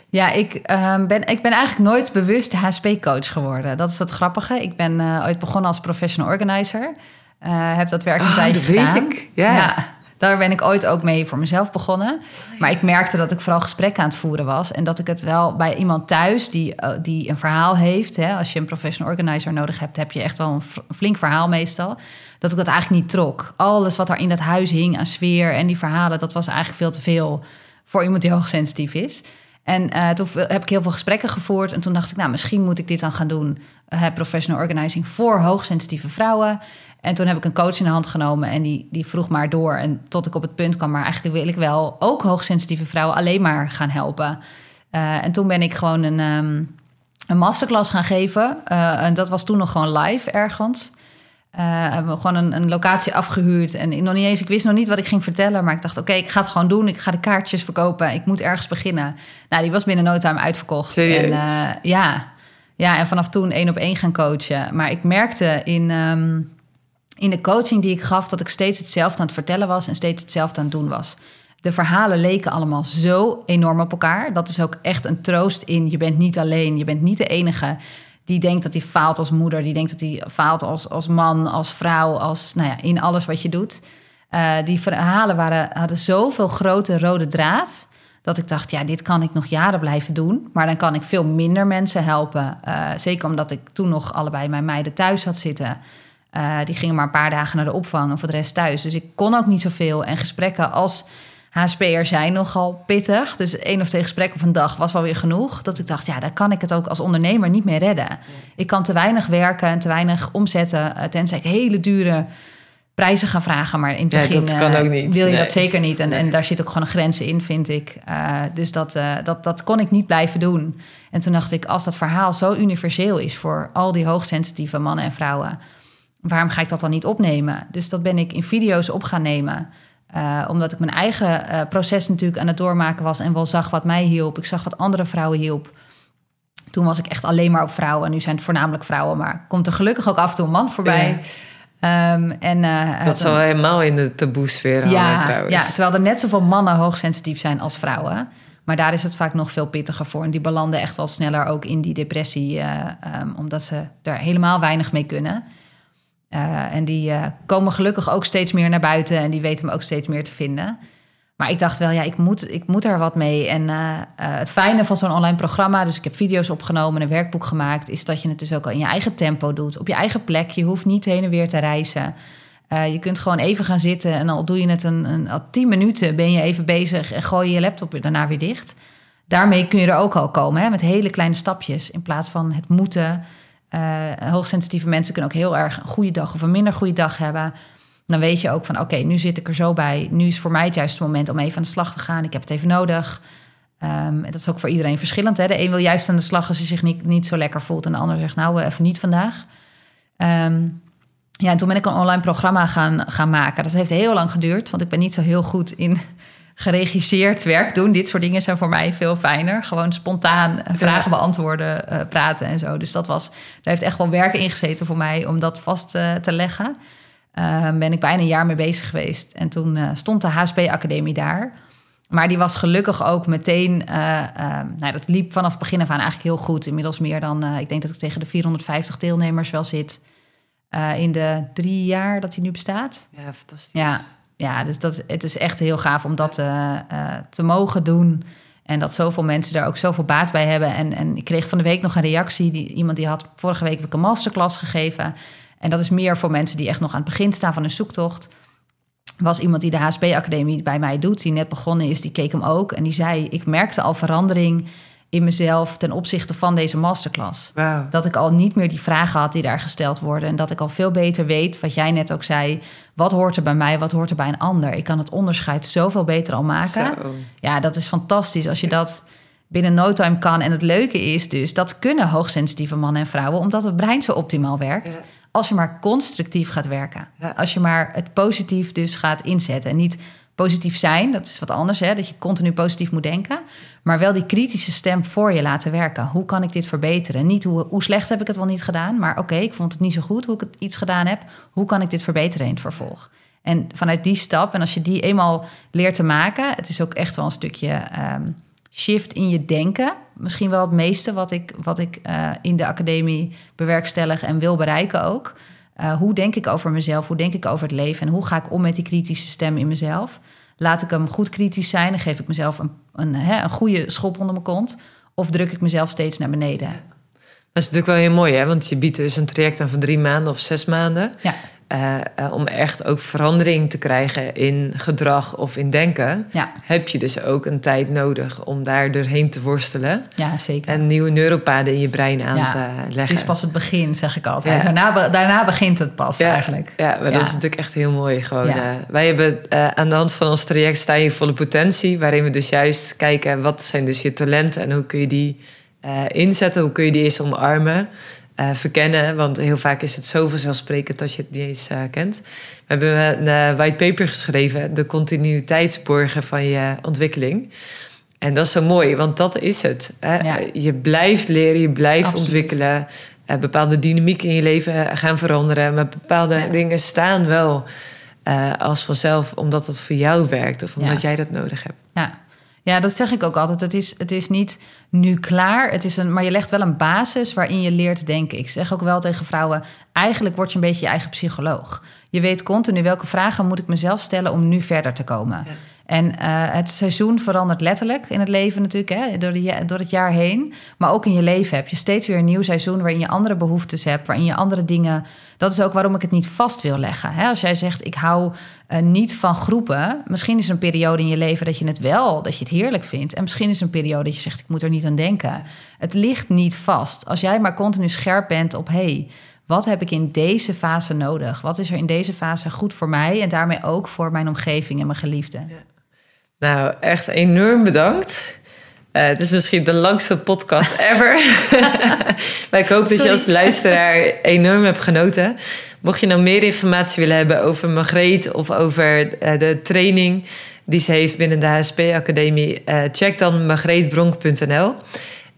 Ja, ik, ehm, ben, ik ben eigenlijk nooit bewust HSP-coach geworden. Dat is het grappige. Ik ben ooit begonnen als professional organizer. Eh, heb dat werk een Oh, tijdje dat weet gedaan. ik. Ja. daar ben ik ooit ook mee voor mezelf begonnen. Maar ik merkte dat ik vooral gesprekken aan het voeren was. En dat ik het wel bij iemand thuis die, eh, die een verhaal heeft. Hè, als je een professional organizer nodig hebt, heb je echt wel een flink verhaal meestal. Dat ik dat eigenlijk niet trok. Alles wat er in dat huis hing aan sfeer en die verhalen, dat was eigenlijk veel te veel voor iemand die hoogsensitief is. En eh, toen heb ik heel veel gesprekken gevoerd. En toen dacht ik, nou, misschien moet ik dit dan gaan doen. eh, professional organizing voor hoogsensitieve vrouwen. En toen heb ik een coach in de hand genomen. En die, die vroeg maar door. En tot ik op het punt kwam, maar eigenlijk wil ik wel ook hoogsensitieve vrouwen alleen maar gaan helpen. Eh, en toen ben ik gewoon een, ehm, een masterclass gaan geven. En dat was toen nog gewoon live ergens. Eh, hebben we gewoon een, een locatie afgehuurd. En ik, nog niet eens, ik wist nog niet wat ik ging vertellen. Maar ik dacht, oké, ik ga het gewoon doen. Ik ga de kaartjes verkopen. Ik moet ergens beginnen. Nou, die was binnen no time uitverkocht. Serieus? En, eh, ja. ja, en vanaf toen één op één gaan coachen. Maar ik merkte in, ehm, in de coaching die ik gaf... dat ik steeds hetzelfde aan het vertellen was... en steeds hetzelfde aan het doen was. De verhalen leken allemaal zo enorm op elkaar. Dat is ook echt een troost in... je bent niet alleen, je bent niet de enige die denkt dat hij faalt als moeder, die denkt dat hij faalt als, als man, als vrouw, als nou ja, in alles wat je doet. Eh, die verhalen waren, hadden zoveel grote rode draad. Dat ik dacht, ja, dit kan ik nog jaren blijven doen. Maar dan kan ik veel minder mensen helpen. Eh, zeker omdat ik toen nog allebei mijn meiden thuis had zitten. Eh, die gingen maar een paar dagen naar de opvang en voor de rest thuis. Dus ik kon ook niet zoveel. En gesprekken als HSP'er zijn nogal pittig. Dus één of twee gesprekken op een dag was wel weer genoeg. Dat ik dacht, ja, daar kan ik het ook als ondernemer niet meer redden. Ik kan te weinig werken en te weinig omzetten. eh, tenzij ik hele dure prijzen ga vragen. Maar in het Ja, begin dat kan eh, ook niet. wil je Nee. dat zeker niet. En, Nee. en daar zit ook gewoon een grens in, vind ik. Eh, dus dat, dat, dat kon ik niet blijven doen. En toen dacht ik, als dat verhaal zo universeel is... voor al die hoogsensitieve mannen en vrouwen... waarom ga ik dat dan niet opnemen? Dus dat ben ik in video's op gaan nemen... Eh, omdat ik mijn eigen eh, proces natuurlijk aan het doormaken was... en wel zag wat mij hielp. Ik zag wat andere vrouwen hielp. Toen was ik echt alleen maar op vrouwen. Nu zijn het voornamelijk vrouwen, maar komt er gelukkig ook af en toe een man voorbij. Ehm, en, eh, Dat is dan- al helemaal in de taboe-sfeer hangen ja, trouwens. ja, terwijl er net zoveel mannen hoogsensitief zijn als vrouwen. Maar daar is het vaak nog veel pittiger voor. En die belanden echt wel sneller ook in die depressie, eh, ehm, omdat ze er helemaal weinig mee kunnen. Eh, en die eh, komen gelukkig ook steeds meer naar buiten en die weten me ook steeds meer te vinden. Maar ik dacht wel, ja, ik moet, ik moet er wat mee. En eh, het fijne van zo'n online programma, dus ik heb video's opgenomen, een werkbuk gemaakt, is dat je het dus ook al in je eigen tempo doet, op je eigen plek. Je hoeft niet heen en weer te reizen. Je kunt gewoon even gaan zitten en al doe je het een, een, al tien minuten, ben je even bezig en gooi je je laptop daarna weer dicht. Daarmee kun je er ook al komen, hè, met hele kleine stapjes, in plaats van het moeten. Eh, hoogsensitieve mensen kunnen ook heel erg een goede dag of een minder goede dag hebben. Dan weet je ook van, oké, nu zit ik er zo bij. Nu is voor mij het juiste moment om even aan de slag te gaan. Ik heb het even nodig. En dat is ook voor iedereen verschillend. Hè? De een wil juist aan de slag als hij zich niet, niet zo lekker voelt. En de ander zegt, nou, even niet vandaag. Ehm, ja, en toen ben ik een online programma gaan, gaan maken. Dat heeft heel lang geduurd, want ik ben niet zo heel goed in geregisseerd werk doen. Dit soort dingen zijn voor mij veel fijner. Gewoon spontaan eh, vragen beantwoorden, eh, praten en zo. Dus dat was, daar heeft echt wel werk in gezeten voor mij om dat vast eh, te leggen. Ehm, ben ik bijna een jaar mee bezig geweest. En toen stond de HSP-academie daar. Maar die was gelukkig ook meteen... eh, ehm, nou, dat liep vanaf begin af aan eigenlijk heel goed. Inmiddels meer dan... ik denk dat ik tegen de 450 deelnemers wel zit... in de drie jaar dat hij nu bestaat. Ja, fantastisch. Ja, ja dus dat, het is echt heel gaaf om dat eh, eh, te mogen doen. En dat zoveel mensen daar ook zoveel baat bij hebben. En, en ik kreeg van de week nog een reactie. Die, iemand die had vorige week een masterclass gegeven. En dat is meer voor mensen die echt nog aan het begin staan van hun zoektocht. was iemand die de HSP-academie bij mij doet, die net begonnen is, die keek hem ook. En die zei: Ik merkte al verandering in mezelf ten opzichte van deze masterclass. Dat ik al niet meer die vragen had die daar gesteld worden. En dat ik al veel beter weet, wat jij net ook zei. Wat hoort er bij mij, wat hoort er bij een ander? Ik kan het onderscheid zoveel beter al maken. Zo. Ja, dat is fantastisch als je dat binnen no time kan. En het leuke is dus, dat kunnen hoogsensitieve mannen en vrouwen... omdat het brein zo optimaal werkt. Ja. Als je maar constructief gaat werken. Ja. Als je maar het positief dus gaat inzetten. En niet positief zijn, dat is wat anders. Hè? Dat je continu positief moet denken. Maar wel die kritische stem voor je laten werken. Hoe kan ik dit verbeteren? Niet hoe, hoe slecht heb ik het wel niet gedaan. Maar oké, ik vond het niet zo goed hoe ik het iets gedaan heb. Hoe kan ik dit verbeteren in het vervolg? En vanuit die stap, en als je die eenmaal leert te maken... het is ook echt wel een stukje ehm, shift in je denken. Misschien wel het meeste wat ik, wat ik eh, in de academie bewerkstellig en wil bereiken ook. Uh, hoe denk ik over mezelf? Hoe denk ik over het leven? En hoe ga ik om met die kritische stem in mezelf? Laat ik hem goed kritisch zijn en geef ik mezelf een, een, hè, een goede schop onder mijn kont? Of druk ik mezelf steeds naar beneden? Dat is natuurlijk wel heel mooi, hè? Want je biedt dus een traject aan van drie maanden of zes maanden. Ja. Uh, uh, om echt ook verandering te krijgen in gedrag of in denken, Ja. heb je dus ook een tijd nodig om daar doorheen te worstelen. ja, zeker. En nieuwe neuropaden in je brein aan Ja, te Het leggen. is pas het begin, zeg ik altijd. Ja. Daarna, daarna begint het pas eigenlijk. Ja, maar dat is natuurlijk echt heel mooi. Gewoon, eh, wij hebben eh, aan de hand van ons traject sta je volle potentie, waarin we dus juist kijken wat zijn dus je talenten en hoe kun je die eh, inzetten, hoe kun je die eens omarmen, eh, verkennen. Want heel vaak is het zo vanzelfsprekend dat je het niet eens eh, kent. We hebben een eh, white paper geschreven, de continuïteitsborgen van je ontwikkeling. En dat is zo mooi, want dat is het. Hè? Ja. Je blijft leren, je blijft Absoluut. ontwikkelen. Bepaalde dynamiek in je leven gaan veranderen. Maar bepaalde Ja. dingen staan wel als vanzelf, omdat het voor jou werkt of omdat Ja. jij dat nodig hebt. Ja. Ja, dat zeg ik ook altijd. Het is, het is niet nu klaar, het is een, maar je legt wel een basis waarin je leert denken. Ik zeg ook wel tegen vrouwen, eigenlijk word je een beetje je eigen psycholoog. Je weet continu welke vragen moet ik mezelf stellen om nu verder te komen. Ja. En eh, het seizoen verandert letterlijk in het leven natuurlijk, hè, door, ja- door het jaar heen. Maar ook in je leven heb je steeds weer een nieuw seizoen waarin je andere behoeftes hebt, waarin je andere dingen. Dat is ook waarom ik het niet vast wil leggen. Hè? Als jij zegt, ik hou eh, niet van groepen. Misschien is er een periode in je leven dat je het wel, dat je het heerlijk vindt. En misschien is er een periode dat je zegt, ik moet er niet aan denken. Het ligt niet vast. Als jij maar continu scherp bent op, hey, wat heb ik in deze fase nodig? Wat is er in deze fase goed voor mij en daarmee ook voor mijn omgeving en mijn geliefden? Nou, echt enorm bedankt. Eh, het is misschien de langste podcast ever. maar ik hoop dat je als luisteraar enorm hebt genoten. Mocht je nou meer informatie willen hebben over Margreet of over eh, de training die ze heeft binnen de HSP-academie, eh, check dan margreetbronk.nl.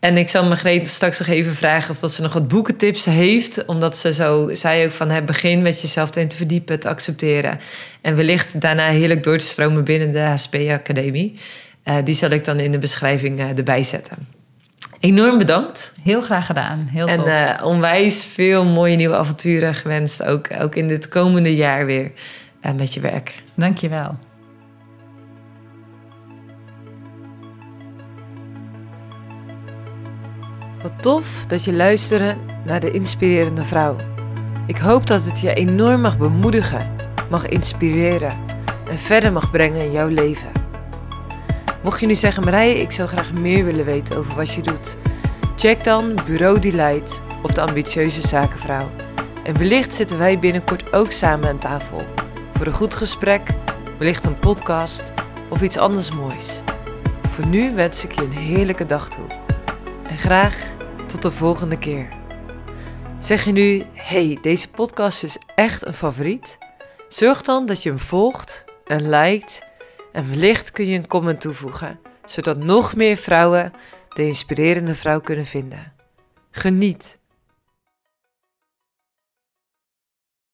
En ik zal Margreet straks nog even vragen of dat ze nog wat boekentips heeft. Omdat ze zo zei ook van het begin met jezelf erin te verdiepen, te accepteren. En wellicht daarna heerlijk door te stromen binnen de HSP-academie. Eh, die zal ik dan in de beschrijving eh, erbij zetten. Enorm bedankt. Heel graag gedaan. Heel En tof. eh, onwijs veel mooie nieuwe avonturen gewenst. Ook, ook in dit komende jaar weer met je werk. Dankjewel. Wat tof dat je luisterde naar de inspirerende vrouw. Ik hoop dat het je enorm mag bemoedigen, mag inspireren en verder mag brengen in jouw leven. Mocht je nu zeggen, Marije, ik zou graag meer willen weten over wat je doet, check dan Bureau Delight of de ambitieuze zakenvrouw. En wellicht zitten wij binnenkort ook samen aan tafel voor een goed gesprek, wellicht een podcast of iets anders moois. Voor nu wens ik je een heerlijke dag toe. Graag tot de volgende keer. Zeg je nu, hey, deze podcast is echt een favoriet? Zorg dan dat je hem volgt en liked en wellicht kun je een comment toevoegen, zodat nog meer vrouwen de inspirerende vrouw kunnen vinden. Geniet!